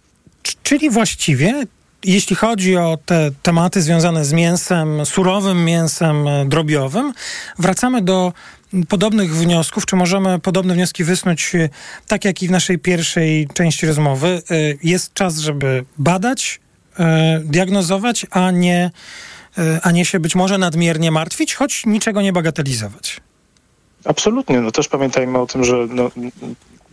Czyli właściwie, jeśli chodzi o te tematy związane z mięsem, surowym mięsem e, drobiowym, wracamy do podobnych wniosków, czy możemy podobne wnioski wysnuć, e, tak jak i w naszej pierwszej części rozmowy. E, Jest czas, żeby badać, diagnozować, a nie, a nie się być może nadmiernie martwić, choć niczego nie bagatelizować. Absolutnie. No też pamiętajmy o tym, że no,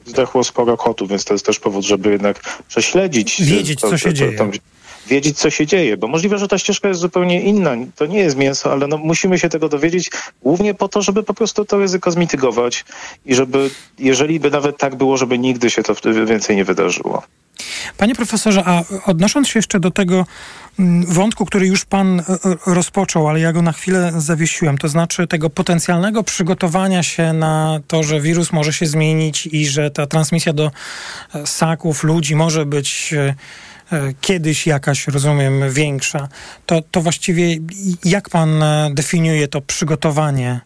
zdechło sporo kotów, więc to jest też powód, żeby jednak prześledzić. Wiedzieć, co się dzieje. wiedzieć, co się dzieje, bo możliwe, że ta ścieżka jest zupełnie inna. To nie jest mięso, ale no, musimy się tego dowiedzieć, głównie po to, żeby po prostu to ryzyko zmitygować i żeby, jeżeli by nawet tak było, żeby nigdy się to więcej nie wydarzyło. Panie profesorze, a odnosząc się jeszcze do tego wątku, który już pan e, e, rozpoczął, ale ja go na chwilę zawiesiłem, to znaczy tego potencjalnego przygotowania się na to, że wirus może się zmienić i że ta transmisja do e, ssaków ludzi może być kiedyś jakaś, rozumiem, większa, to, to właściwie jak pan definiuje to przygotowanie?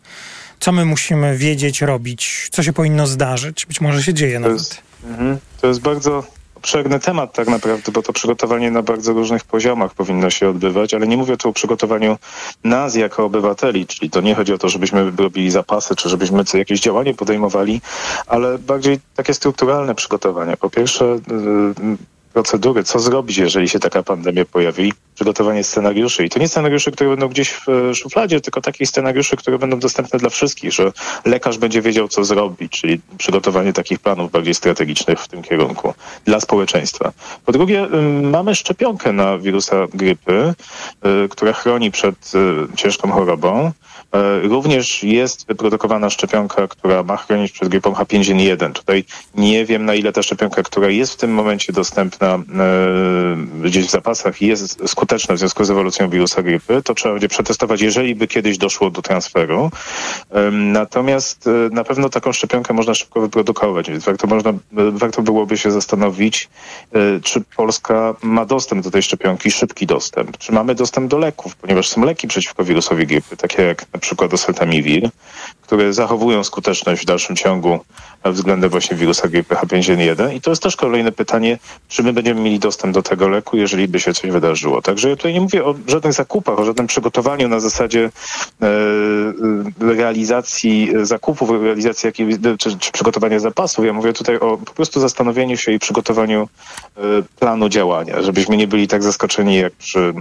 Co my musimy wiedzieć, robić? Co się powinno zdarzyć? Być może się dzieje To nawet. jest, mhm. to jest bardzo obszerny temat tak naprawdę, bo to przygotowanie na bardzo różnych poziomach powinno się odbywać, ale nie mówię tu o przygotowaniu nas jako obywateli, czyli to nie chodzi o to, żebyśmy robili zapasy, czy żebyśmy co jakieś działanie podejmowali, ale bardziej takie strukturalne przygotowania. Po pierwsze yy, procedury, co zrobić, jeżeli się taka pandemia pojawi, przygotowanie scenariuszy. I to nie scenariusze, które będą gdzieś w e, szufladzie, tylko takich scenariuszy, które będą dostępne dla wszystkich, że lekarz będzie wiedział, co zrobić, czyli przygotowanie takich planów bardziej strategicznych w tym kierunku dla społeczeństwa. Po drugie, ym, mamy szczepionkę na wirusa grypy, y, która chroni przed y, ciężką chorobą. Również jest wyprodukowana szczepionka, która ma chronić przed grypą H5N1. Tutaj nie wiem, na ile ta szczepionka, która jest w tym momencie dostępna e, gdzieś w zapasach, jest skuteczna w związku z ewolucją wirusa grypy. To trzeba będzie przetestować, jeżeli by kiedyś doszło do transferu. Natomiast e, na pewno taką szczepionkę można szybko wyprodukować, więc warto, można, e, warto byłoby się zastanowić, czy Polska ma dostęp do tej szczepionki, szybki dostęp. Czy mamy dostęp do leków, ponieważ są leki przeciwko wirusowi grypy, takie jak na przykład oseltamivir, które zachowują skuteczność w dalszym ciągu względem właśnie wirusa grypy H5N1. I to jest też kolejne pytanie, czy my będziemy mieli dostęp do tego leku, jeżeli by się coś wydarzyło. Także ja tutaj nie mówię o żadnych zakupach, o żadnym przygotowaniu na zasadzie e, e, realizacji zakupów, realizacji jakiej, czy, czy przygotowania zapasów. Ja mówię tutaj o po prostu zastanowieniu się i przygotowaniu e, planu działania, żebyśmy nie byli tak zaskoczeni jak przy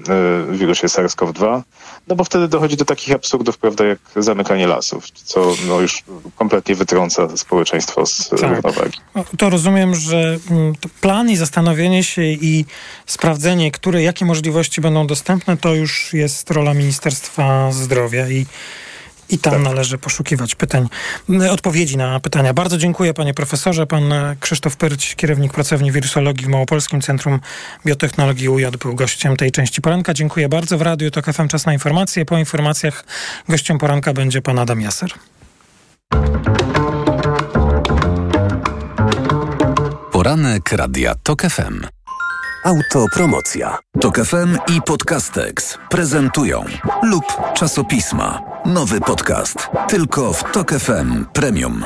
wirusie SARS-CoV-2, no bo wtedy dochodzi do takich absurdów, prawda, jak zamykanie lasów, co no, już kompletnie wytrąca społeczeństwo z Tak. równowagi. No, To rozumiem, że mm, plan i zastanowienie się i sprawdzenie, które, jakie możliwości będą dostępne, to już jest rola Ministerstwa Zdrowia i I tam należy poszukiwać pytań, odpowiedzi na pytania. Bardzo dziękuję panie profesorze. Pan Krzysztof Pyrć, kierownik pracowni wirusologii w Małopolskim Centrum Biotechnologii UJ był gościem tej części poranka. Dziękuję bardzo. W Radiu TOK FM czas na informacje. Po informacjach gościem poranka będzie pan Adam Jaser. Poranek Radia TOK FM. Autopromocja. TOK FM i Podcastex prezentują lub czasopisma. Nowy podcast. Tylko w TOK FM Premium.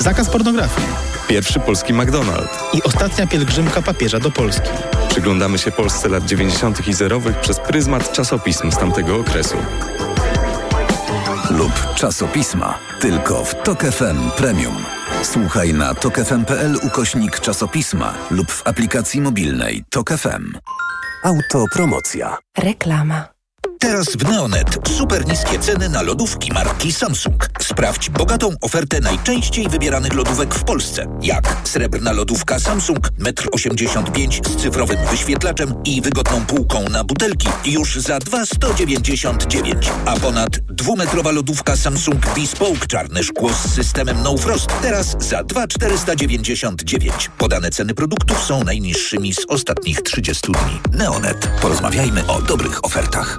Zakaz pornografii. Pierwszy polski McDonald's. I ostatnia pielgrzymka papieża do Polski. Przyglądamy się Polsce lat 90. i zerowych przez pryzmat czasopism z tamtego okresu. Lub czasopisma. Tylko w TOK FM Premium. Słuchaj na tokefm.pl ukośnik czasopisma lub w aplikacji mobilnej TOK FM. Autopromocja. Reklama. Teraz w Neonet super niskie ceny na lodówki marki Samsung. Sprawdź bogatą ofertę najczęściej wybieranych lodówek w Polsce. Jak srebrna lodówka Samsung 1,85 m z cyfrowym wyświetlaczem i wygodną półką na butelki już za 2,199. A ponad dwumetrowa lodówka Samsung Bespoke czarne szkło z systemem No Frost teraz za 2,499. Podane ceny produktów są najniższymi z ostatnich 30 dni. Neonet. Porozmawiajmy o dobrych ofertach.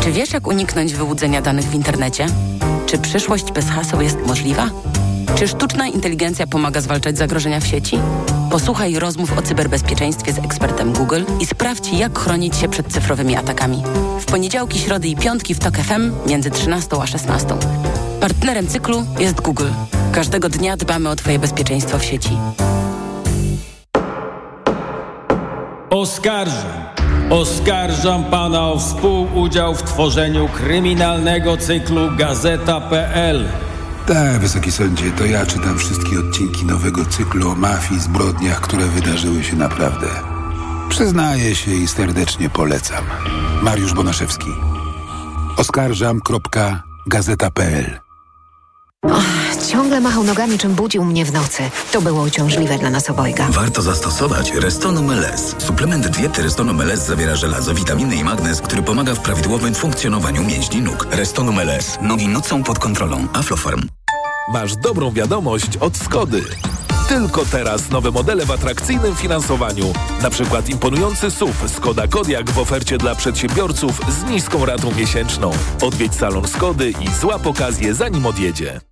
Czy wiesz, jak uniknąć wyłudzenia danych w internecie? Czy przyszłość bez haseł jest możliwa? Czy sztuczna inteligencja pomaga zwalczać zagrożenia w sieci? Posłuchaj rozmów o cyberbezpieczeństwie z ekspertem Google i sprawdź, jak chronić się przed cyfrowymi atakami. W poniedziałki, środy i piątki w TOK FM między 13 a 16. Partnerem cyklu jest Google. Każdego dnia dbamy o Twoje bezpieczeństwo w sieci. Oskarżam. Oskarżam pana o współudział w tworzeniu kryminalnego cyklu Gazeta.pl. Tak, wysoki sądzie, to ja czytam wszystkie odcinki nowego cyklu o mafii, zbrodniach, które wydarzyły się naprawdę. Przyznaję się i serdecznie polecam. Mariusz Bonaszewski. Oskarżam.gazeta.pl Ciągle machał nogami, czym budził mnie w nocy. To było uciążliwe dla nas obojga. Warto zastosować Restonum LS. Suplement diety Restonum LS zawiera żelazo, witaminy i magnez, który pomaga w prawidłowym funkcjonowaniu mięśni nóg. Restonum LS. Nogi nocą pod kontrolą. Aflofarm. Masz dobrą wiadomość od Skody. Tylko teraz nowe modele w atrakcyjnym finansowaniu. Na przykład imponujący SUV Skoda Kodiaq w ofercie dla przedsiębiorców z niską ratą miesięczną. Odwiedź salon Skody i złap okazję zanim odjedzie.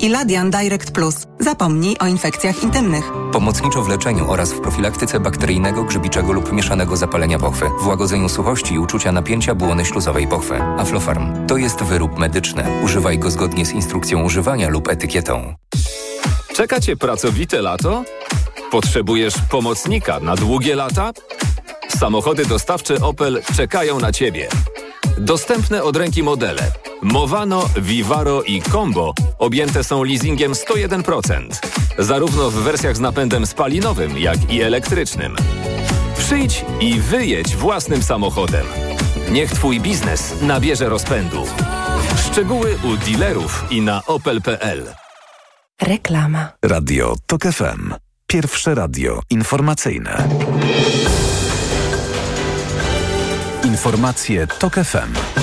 Iladian Direct Plus. Zapomnij o infekcjach intymnych. Pomocniczo w leczeniu oraz w profilaktyce bakteryjnego, grzybiczego lub mieszanego zapalenia pochwy, w łagodzeniu suchości i uczucia napięcia błony śluzowej pochwy. Aflofarm. To jest wyrób medyczny. Używaj go zgodnie z instrukcją używania lub etykietą. Czeka Cię pracowite lato? Potrzebujesz pomocnika na długie lata? Samochody dostawcze Opel czekają na Ciebie. Dostępne od ręki modele Movano, Vivaro i Combo objęte są leasingiem 101%, zarówno w wersjach z napędem spalinowym, jak i elektrycznym. Przyjdź i wyjedź własnym samochodem. Niech Twój biznes nabierze rozpędu. Szczegóły u dealerów i na opel.pl. Reklama. Radio TOK FM. Pierwsze radio informacyjne. Informacje TOK FM.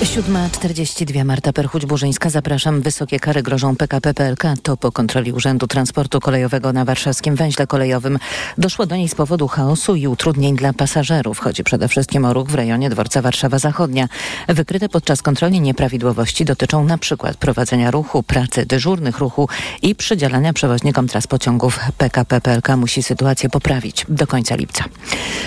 7.42 Marta Perchuć-Burzyńska. Zapraszam. Wysokie kary grożą PKP PLK. To po kontroli Urzędu Transportu Kolejowego na warszawskim węźle kolejowym. Doszło do niej z powodu chaosu i utrudnień dla pasażerów. Chodzi przede wszystkim o ruch w rejonie dworca Warszawa Zachodnia. Wykryte podczas kontroli nieprawidłowości dotyczą przykład prowadzenia ruchu, pracy dyżurnych ruchu i przydzielania przewoźnikom tras pociągów. PKP PLK musi sytuację poprawić do końca lipca.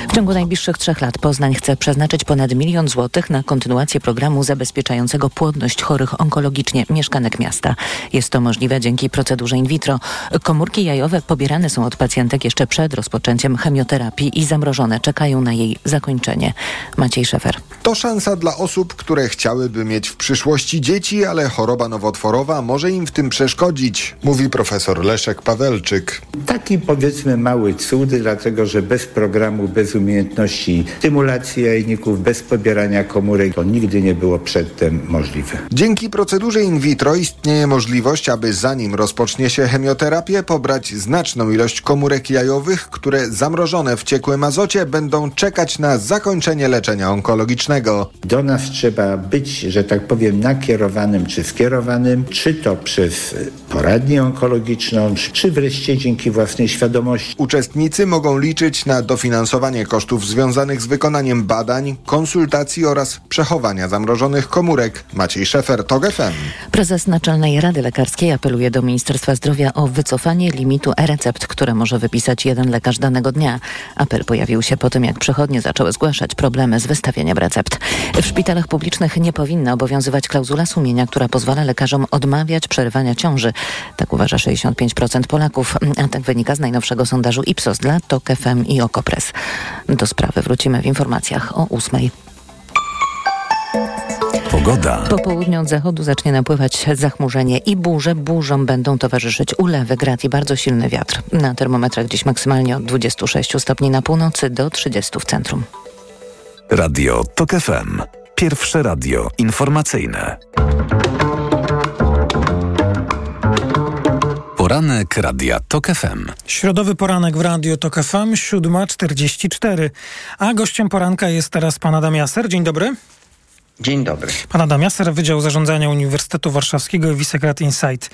W ciągu najbliższych trzech lat Poznań chce przeznaczyć ponad milion złotych na kontynuację programu systemu zabezpieczającego płodność chorych onkologicznie mieszkanek miasta. Jest to możliwe dzięki procedurze in vitro. Komórki jajowe pobierane są od pacjentek jeszcze przed rozpoczęciem chemioterapii i zamrożone czekają na jej zakończenie. Maciej Szefer. To szansa dla osób, które chciałyby mieć w przyszłości dzieci, ale choroba nowotworowa może im w tym przeszkodzić, mówi profesor Leszek Pawelczyk. Taki powiedzmy mały cud, dlatego że bez programu, bez umiejętności stymulacji jajników, bez pobierania komórek to nigdy nie było przedtem możliwe. Dzięki procedurze in vitro istnieje możliwość, aby zanim rozpocznie się chemioterapię, pobrać znaczną ilość komórek jajowych, które zamrożone w ciekłym azocie będą czekać na zakończenie leczenia onkologicznego. Do nas trzeba być, że tak powiem, nakierowanym czy skierowanym, czy to przez poradnię onkologiczną, czy wreszcie dzięki własnej świadomości. Uczestnicy mogą liczyć na dofinansowanie kosztów związanych z wykonaniem badań, konsultacji oraz przechowania zamrożonych komórek. Maciej Szefer, TOG FM. Prezes Naczelnej Rady Lekarskiej apeluje do Ministerstwa Zdrowia o wycofanie limitu e-recept, które może wypisać jeden lekarz danego dnia. Apel pojawił się po tym, jak przechodnie zaczęły zgłaszać problemy z wystawieniem recept. W szpitalach publicznych nie powinna obowiązywać klauzula sumienia, która pozwala lekarzom odmawiać przerywania ciąży. Tak uważa 65% Polaków, a tak wynika z najnowszego sondażu Ipsos dla TOK FM i Okopres. Do sprawy wrócimy w informacjach o ósmej. Pogoda. Po południu od zachodu zacznie napływać zachmurzenie i burze. Burzom będą towarzyszyć ulewy, grad i bardzo silny wiatr. Na termometrach dziś maksymalnie od 26 stopni na północy do 30 w centrum. Radio TOK FM. Pierwsze radio informacyjne. Poranek Radia TOK FM. Środowy poranek w Radio TOK FM, 7.44. A gościem poranka jest teraz pan Adam Jaser. Dzień dobry. Dzień dobry. Pan Adam Jaser, Wydział Zarządzania Uniwersytetu Warszawskiego i Wisegrad Insight.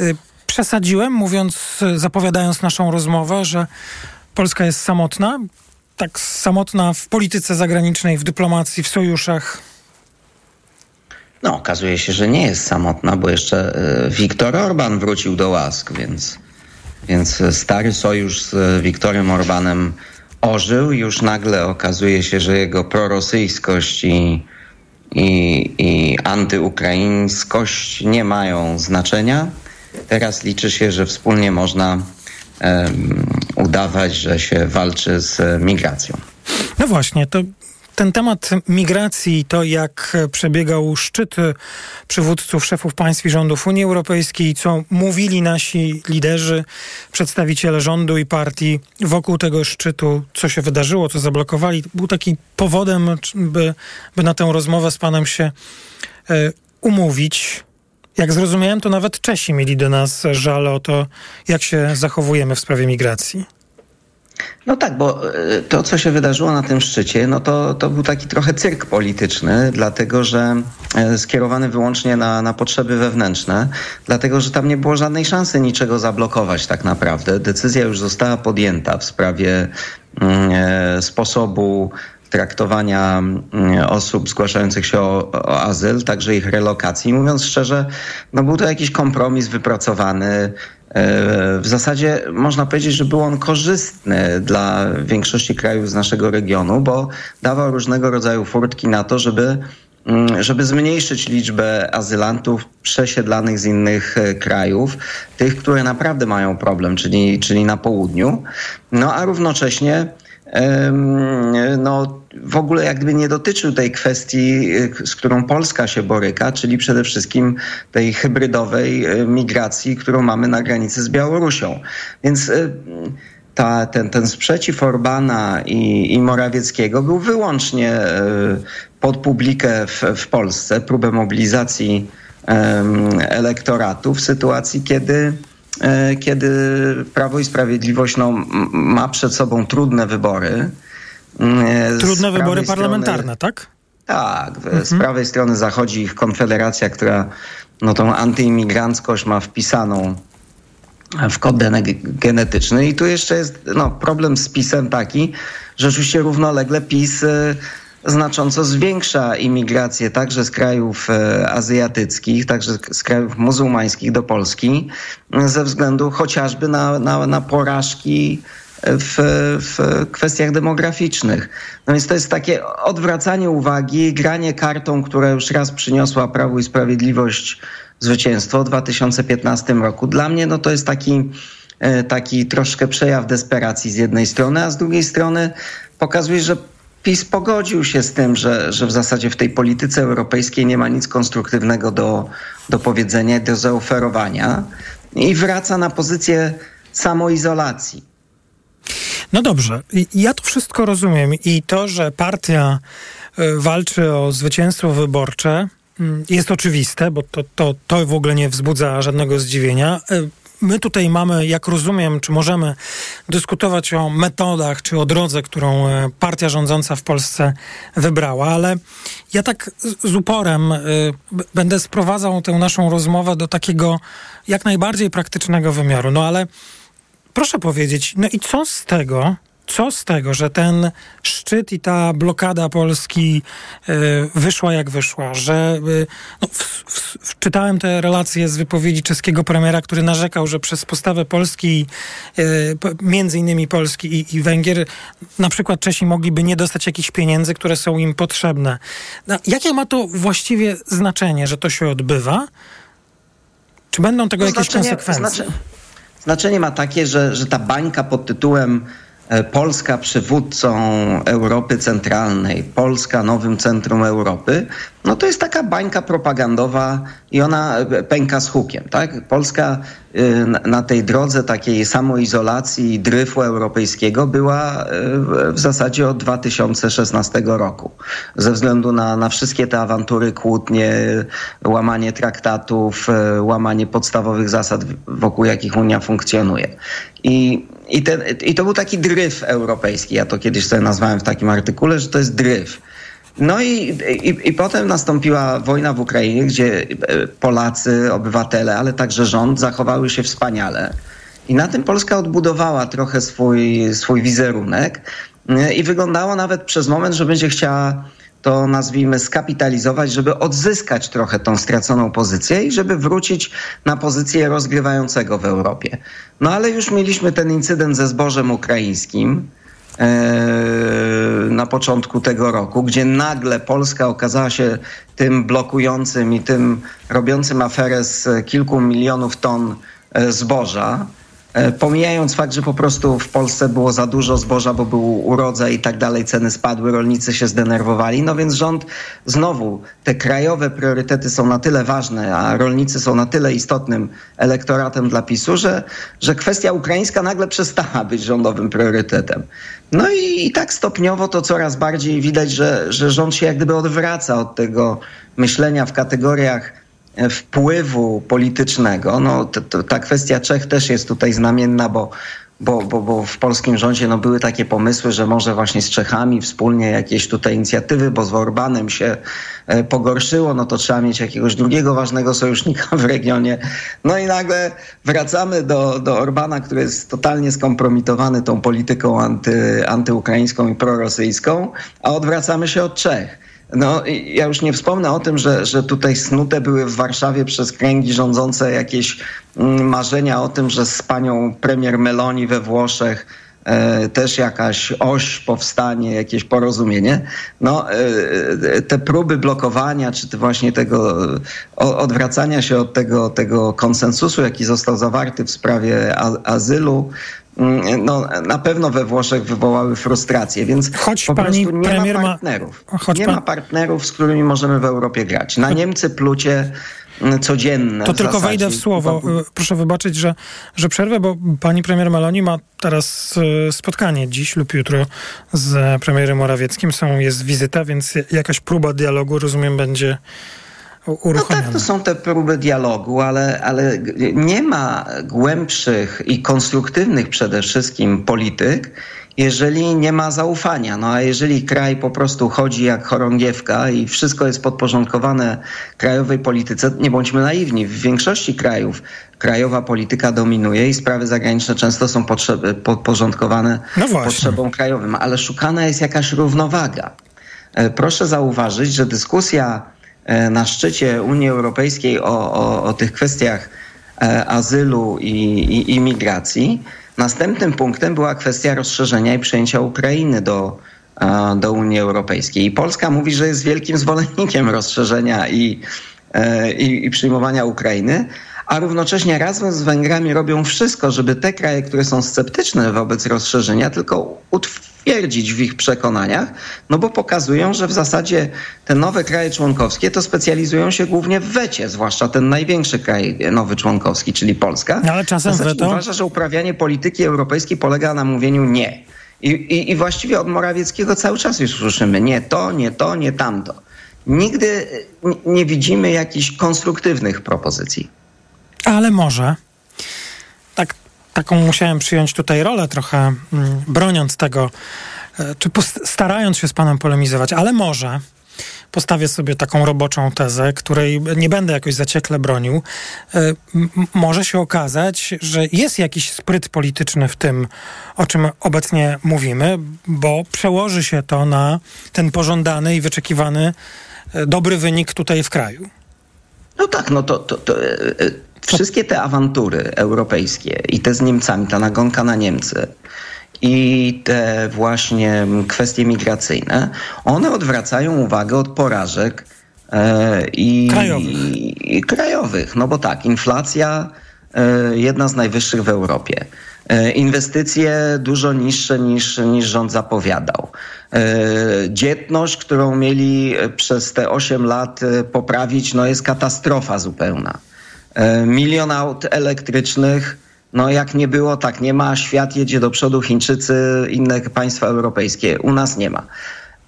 Y, przesadziłem, mówiąc, zapowiadając naszą rozmowę, że Polska jest samotna. Tak samotna w polityce zagranicznej, w dyplomacji, w sojuszach. No, okazuje się, że nie jest samotna, bo jeszcze Viktor Orban wrócił do łask, więc, więc stary sojusz z Viktorem Orbanem ożył. Już nagle okazuje się, że jego prorosyjskość i, i, i antyukraińskość nie mają znaczenia. Teraz liczy się, że wspólnie można um, udawać, że się walczy z migracją. No właśnie, to ten temat migracji, to jak przebiegał szczyt przywódców, szefów państw i rządów Unii Europejskiej, co mówili nasi liderzy, przedstawiciele rządu i partii wokół tego szczytu, co się wydarzyło, co zablokowali, był taki powodem, by, by na tę rozmowę z panem się e, umówić. Jak zrozumiałem, to nawet Czesi mieli do nas żal o to, jak się zachowujemy w sprawie migracji. No tak, bo to, co się wydarzyło na tym szczycie, no to, to był taki trochę cyrk polityczny, dlatego że skierowany wyłącznie na, na potrzeby wewnętrzne, dlatego że tam nie było żadnej szansy niczego zablokować tak naprawdę. Decyzja już została podjęta w sprawie e, sposobu traktowania osób zgłaszających się o, o, azyl, także ich relokacji. Mówiąc szczerze, no był to jakiś kompromis wypracowany. W zasadzie można powiedzieć, że był on korzystny dla większości krajów z naszego regionu, bo dawał różnego rodzaju furtki na to, żeby żeby zmniejszyć liczbę azylantów przesiedlanych z innych krajów, tych, które naprawdę mają problem, czyli, czyli na południu. No a równocześnie no, w ogóle jakby nie dotyczył tej kwestii, z którą Polska się boryka, czyli przede wszystkim tej hybrydowej migracji, którą mamy na granicy z Białorusią. Więc ta, ten, ten sprzeciw Orbana i, i Morawieckiego był wyłącznie pod publikę w, w Polsce, próbę mobilizacji elektoratu w sytuacji, kiedy kiedy Prawo i Sprawiedliwość no, ma przed sobą trudne wybory. Trudne wybory parlamentarne, strony, tak? Tak. Mhm. Z prawej strony zachodzi ich konfederacja, która no, tą antyimigranckość ma wpisaną w kod genetyczny. I tu jeszcze jest no, problem z PiSem taki, że oczywiście równolegle PiS znacząco zwiększa imigrację także z krajów e, azjatyckich, także z krajów muzułmańskich do Polski, ze względu chociażby na, na, na porażki w, w kwestiach demograficznych. No więc to jest takie odwracanie uwagi, granie kartą, która już raz przyniosła Prawu i Sprawiedliwość zwycięstwo w 2015 roku. Dla mnie no to jest taki, e, taki troszkę przejaw desperacji z jednej strony, a z drugiej strony pokazuje, że PiS pogodził się z tym, że, że w zasadzie w tej polityce europejskiej nie ma nic konstruktywnego do, do powiedzenia, do zaoferowania i wraca na pozycję samoizolacji. No dobrze, ja to wszystko rozumiem i to, że partia e, walczy o zwycięstwo wyborcze, mm, jest oczywiste, bo to, to, to w ogóle nie wzbudza żadnego zdziwienia. E, my tutaj mamy, jak rozumiem, czy możemy dyskutować o metodach, czy o drodze, którą e, partia rządząca w Polsce wybrała, ale ja tak z uporem będę sprowadzał tę naszą rozmowę do takiego jak najbardziej praktycznego wymiaru. No ale proszę powiedzieć, no i co z tego, co z tego, że ten szczyt i ta blokada Polski y, wyszła jak wyszła, że y, no, w, w, czytałem te relacje z wypowiedzi czeskiego premiera, który narzekał, że przez postawę Polski, y, między innymi Polski i, i, Węgier, na przykład Czesi mogliby nie dostać jakichś pieniędzy, które są im potrzebne. No, jakie ma to właściwie znaczenie, że to się odbywa? Czy będą tego jakieś konsekwencje? Znaczy, znaczenie ma takie, że, że ta bańka pod tytułem E, Polska przywódcą Europy Centralnej, Polska nowym centrum Europy, no to jest taka bańka propagandowa i ona pęka z hukiem. Tak? Polska y, na tej drodze takiej samoizolacji i dryfu europejskiego była y, w zasadzie od 2016 roku. Ze względu na, na wszystkie te awantury, kłótnie, łamanie traktatów, y, łamanie podstawowych zasad, wokół jakich Unia funkcjonuje. I i, ten, I to był taki dryf europejski. Ja to kiedyś sobie nazwałem w takim artykule, że to jest dryf. No i, i, i potem nastąpiła wojna w Ukrainie, gdzie e, Polacy, obywatele, ale także rząd zachowały się wspaniale. I na tym Polska odbudowała trochę swój, swój wizerunek e, i wyglądało nawet przez moment, że będzie chciała to nazwijmy skapitalizować, żeby odzyskać trochę tą straconą pozycję i żeby wrócić na pozycję rozgrywającego w Europie. No ale już mieliśmy ten incydent ze zbożem ukraińskim na początku tego roku, gdzie nagle Polska okazała się tym blokującym i tym robiącym aferę z kilku milionów ton e, zboża. E, pomijając fakt, że po prostu w Polsce było za dużo zboża, bo był urodzaj i tak dalej, ceny spadły, rolnicy się zdenerwowali, no więc rząd znowu, te krajowe priorytety są na tyle ważne, a rolnicy są na tyle istotnym elektoratem dla PiSu, że, że kwestia ukraińska nagle przestała być rządowym priorytetem. No i, i tak stopniowo to coraz bardziej widać, że, że rząd się jak gdyby odwraca od tego myślenia w kategoriach wpływu politycznego. No, ta kwestia Czech też jest tutaj znamienna, bo, bo, bo, bo w polskim rządzie no, były takie pomysły, że może właśnie z Czechami wspólnie jakieś tutaj inicjatywy, bo z Orbanem się e, pogorszyło, no to trzeba mieć jakiegoś drugiego ważnego sojusznika w regionie. No i nagle wracamy do, do Orbana, który jest totalnie skompromitowany tą polityką anty, antyukraińską i prorosyjską, a odwracamy się od Czech. No, ja już nie wspomnę o tym, że, że tutaj snute były w Warszawie przez kręgi rządzące jakieś mm, marzenia o tym, że z panią premier Meloni we Włoszech e, też jakaś oś powstanie, jakieś porozumienie. No, e, e te próby blokowania, czy właśnie tego odwracania się od tego, tego konsensusu, jaki został zawarty w sprawie azylu, no, na pewno we Włoszech wywołały frustrację, więc choć po pani prostu nie premier ma partnerów. Ma, choć nie pan... ma partnerów, z którymi możemy w Europie grać. Na Niemcy plucie mm, codzienne. To tylko zasadzie. wejdę w słowo. Y, proszę wybaczyć, że, że przerwę, bo pani premier Meloni ma teraz y, spotkanie dziś lub jutro z premierem Morawieckim. Są, jest wizyta, więc jakaś próba dialogu, rozumiem, będzie no tak, to są te próby dialogu, ale, ale nie ma głębszych i konstruktywnych przede wszystkim polityk, jeżeli nie ma zaufania. No a jeżeli kraj po prostu chodzi jak chorągiewka i wszystko jest podporządkowane krajowej polityce, nie bądźmy naiwni, w większości krajów krajowa polityka dominuje i sprawy zagraniczne często są podporządkowane no potrzebom krajowym, ale szukana jest jakaś równowaga. E, proszę zauważyć, że dyskusja na szczycie Unii Europejskiej o, o, o tych kwestiach e, azylu i, i imigracji Następnym punktem była kwestia rozszerzenia i przejęcia Ukrainy do, do Unii Europejskiej. I Polska mówi, że jest wielkim zwolennikiem rozszerzenia i, i, i przyjmowania Ukrainy, a równocześnie razem z Węgrami robią wszystko, żeby te kraje, które są sceptyczne wobec rozszerzenia, tylko utwierdzić w ich przekonaniach, no bo pokazują, że w zasadzie te nowe kraje członkowskie to specjalizują się głównie w wecie, zwłaszcza ten największy kraj nowy członkowski, czyli Polska. No ale czasem weto... Uważa, że uprawianie polityki europejskiej polega na mówieniu nie. I, i, I właściwie od Morawieckiego cały czas już słyszymy nie to, nie to, nie tamto. Nigdy nie widzimy jakichś konstruktywnych propozycji. Ale może. Tak, taką musiałem przyjąć tutaj rolę trochę, mm, broniąc tego, e, czy starając się z panem polemizować, ale może postawię sobie taką roboczą tezę, której nie będę jakoś zaciekle bronił. E, może się okazać, że jest jakiś spryt polityczny w tym, o czym obecnie mówimy, bo przełoży się to na ten pożądany i wyczekiwany e, dobry wynik tutaj w kraju. No tak, no to, to, to Wszystkie te awantury europejskie i te z Niemcami, ta nagonka na Niemcy i te właśnie kwestie migracyjne, one odwracają uwagę od porażek e, i, krajowych. i, krajowych. No bo tak, inflacja e, jedna z najwyższych w Europie. E, inwestycje dużo niższe niż, niż rząd zapowiadał. E, dzietność, którą mieli przez te 8 lat e, poprawić, no jest katastrofa zupełna. E, milion aut elektrycznych. No jak nie było, tak nie ma. Świat jedzie do przodu, Chińczycy, inne państwa europejskie. U nas nie ma.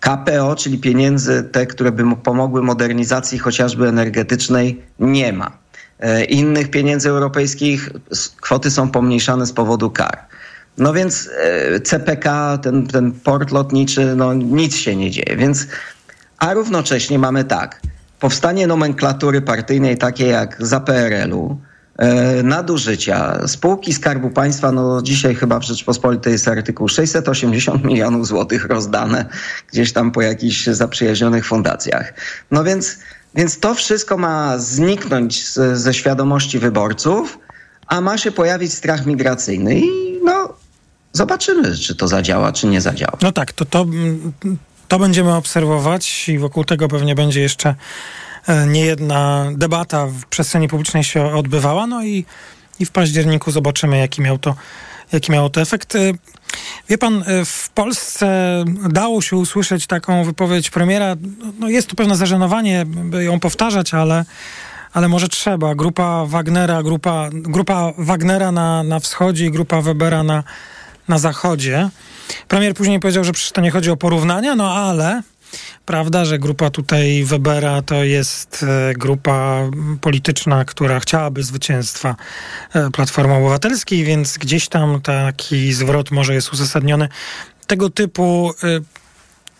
KPO, czyli pieniędzy te, które by pomogły modernizacji chociażby energetycznej, nie ma. E, innych pieniędzy europejskich kwoty są pomniejszane z powodu kar. No więc e, CPK, ten, ten port lotniczy, no nic się nie dzieje. Więc, a równocześnie mamy tak – powstanie nomenklatury partyjnej takiej jak za PRL-u, e, nadużycia. Spółki Skarbu Państwa, no dzisiaj chyba w Rzeczpospolitej jest artykuł 680 milionów złotych rozdane gdzieś tam po jakichś zaprzyjaźnionych fundacjach. No więc, więc to wszystko ma zniknąć z, ze świadomości wyborców, a ma się pojawić strach migracyjny i no zobaczymy, czy to zadziała, czy nie zadziała. No tak, to, to to będziemy obserwować i wokół tego pewnie będzie jeszcze e, niejedna debata w przestrzeni publicznej się odbywała. No i, i w październiku zobaczymy, jaki miał to, jaki miał to efekt. E, wie pan, e, w Polsce dało się usłyszeć taką wypowiedź premiera. No jest tu pewne zażenowanie, by ją powtarzać, ale, ale może trzeba. Grupa Wagnera, grupa, grupa Wagnera na, na wschodzie i grupa Webera na, na zachodzie. Premier później powiedział, że przecież to nie chodzi o porównania, no ale prawda, że grupa tutaj Webera to jest e, grupa polityczna, która chciałaby zwycięstwa e, Platformy Obywatelskiej, więc gdzieś tam taki zwrot może jest uzasadniony. Tego typu e,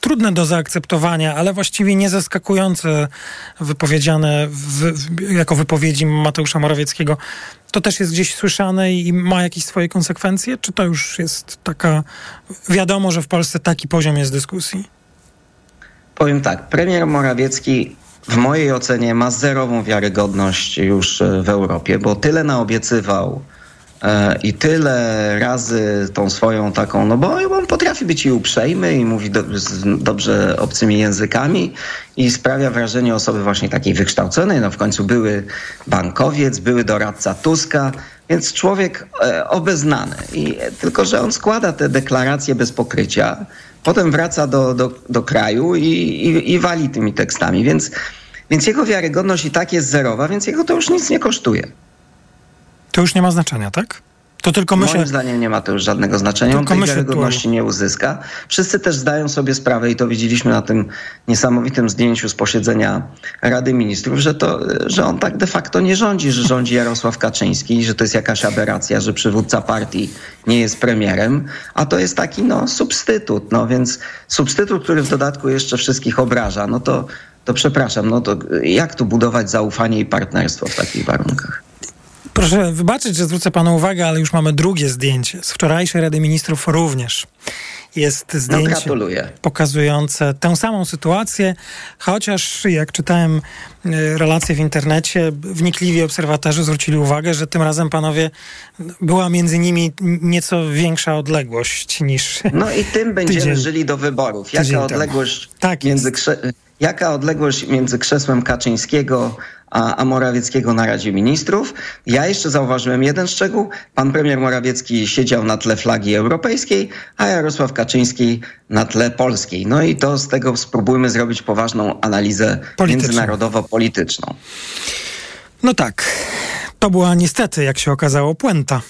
trudne do zaakceptowania, ale właściwie nie zaskakujące wypowiedziane w, jako wypowiedzi Mateusza Morawieckiego, to też jest gdzieś słyszane i ma jakieś swoje konsekwencje? Czy to już jest taka, wiadomo, że w Polsce taki poziom jest dyskusji? Powiem tak, premier Morawiecki w mojej ocenie ma zerową wiarygodność już w Europie, bo tyle naobiecywał E, I tyle razy tą swoją taką, no bo on potrafi być i uprzejmy i mówi do, dobrze obcymi językami i sprawia wrażenie osoby właśnie takiej wykształconej. No w końcu były bankowiec, były doradca Tuska, więc człowiek e, obeznany. I, tylko, że on składa te deklaracje bez pokrycia, potem wraca do, do, do kraju i, i, i wali tymi tekstami. Więc, więc jego wiarygodność i tak jest zerowa, więc jego to już nic nie kosztuje. To już nie ma znaczenia, tak? To tylko my Moim się... zdaniem nie ma to już żadnego znaczenia. Tylko On tej wiarygodności nie uzyska. Wszyscy też zdają sobie sprawę i to widzieliśmy na tym niesamowitym zdjęciu z posiedzenia Rady Ministrów, że, to, że on tak de facto nie rządzi, że rządzi Jarosław Kaczyński, że to jest jakaś aberracja, że przywódca partii nie jest premierem, a to jest taki no, substytut. No więc substytut, który w dodatku jeszcze wszystkich obraża, no to, to przepraszam, no to jak tu budować zaufanie i partnerstwo w takich warunkach? Proszę wybaczyć, że zwrócę panu uwagę, ale już mamy drugie zdjęcie. Z wczorajszej Rady Ministrów również jest No, zdjęcie gratuluję. pokazujące tę samą sytuację, chociaż jak czytałem y, relacje w internecie, wnikliwi obserwatorzy zwrócili uwagę, że tym razem panowie była między nimi nieco większa odległość niż. No i tym będziemy tydzień. żyli do wyborów. Jaka odległość, Tak między jaka odległość między krzesłem Kaczyńskiego a, a Morawieckiego na Radzie Ministrów? Ja jeszcze zauważyłem jeden szczegół. Pan premier Morawiecki siedział na tle flagi europejskiej, a Jarosław Kaczyński na tle polskiej. No i to z tego spróbujmy zrobić poważną analizę Polityczną. międzynarodowo-polityczną. No tak. To była niestety, jak się okazało, puenta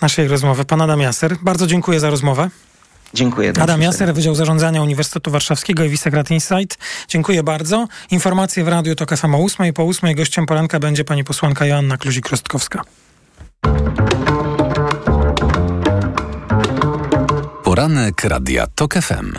naszej rozmowy. Pan Adam Jaser, bardzo dziękuję za rozmowę. Dziękuję. Adam. Jaser, Wydział Zarządzania Uniwersytetu Warszawskiego i Wisegrad Insight. Dziękuję bardzo. Informacje w Radiu TOK FM o 8. Po 8 gościem poranka będzie pani posłanka Joanna Kluzik-Rostkowska. Poranek Radia TOK FM.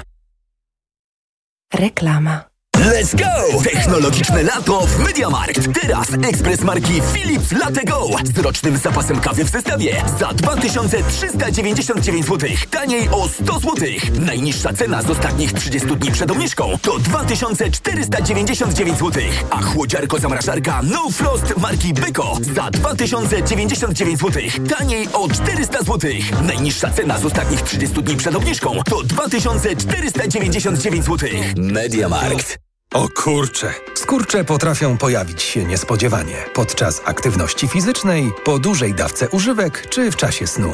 Reklama. Let's go! Technologiczne lato w MediaMarkt. Teraz ekspres marki Philips Latte Go z rocznym zapasem kawy w zestawie za 2399 zł. Taniej o 100 zł. Najniższa cena z ostatnich 30 dni przed obniżką to 2499 zł. A chłodziarko zamrażarka No Frost marki Beko za 2099 zł. Taniej o 400 zł. Najniższa cena z ostatnich 30 dni przed obniżką to 2499 zł. MediaMarkt. O kurcze! Skurcze potrafią pojawić się niespodziewanie podczas aktywności fizycznej, po dużej dawce używek czy w czasie snu.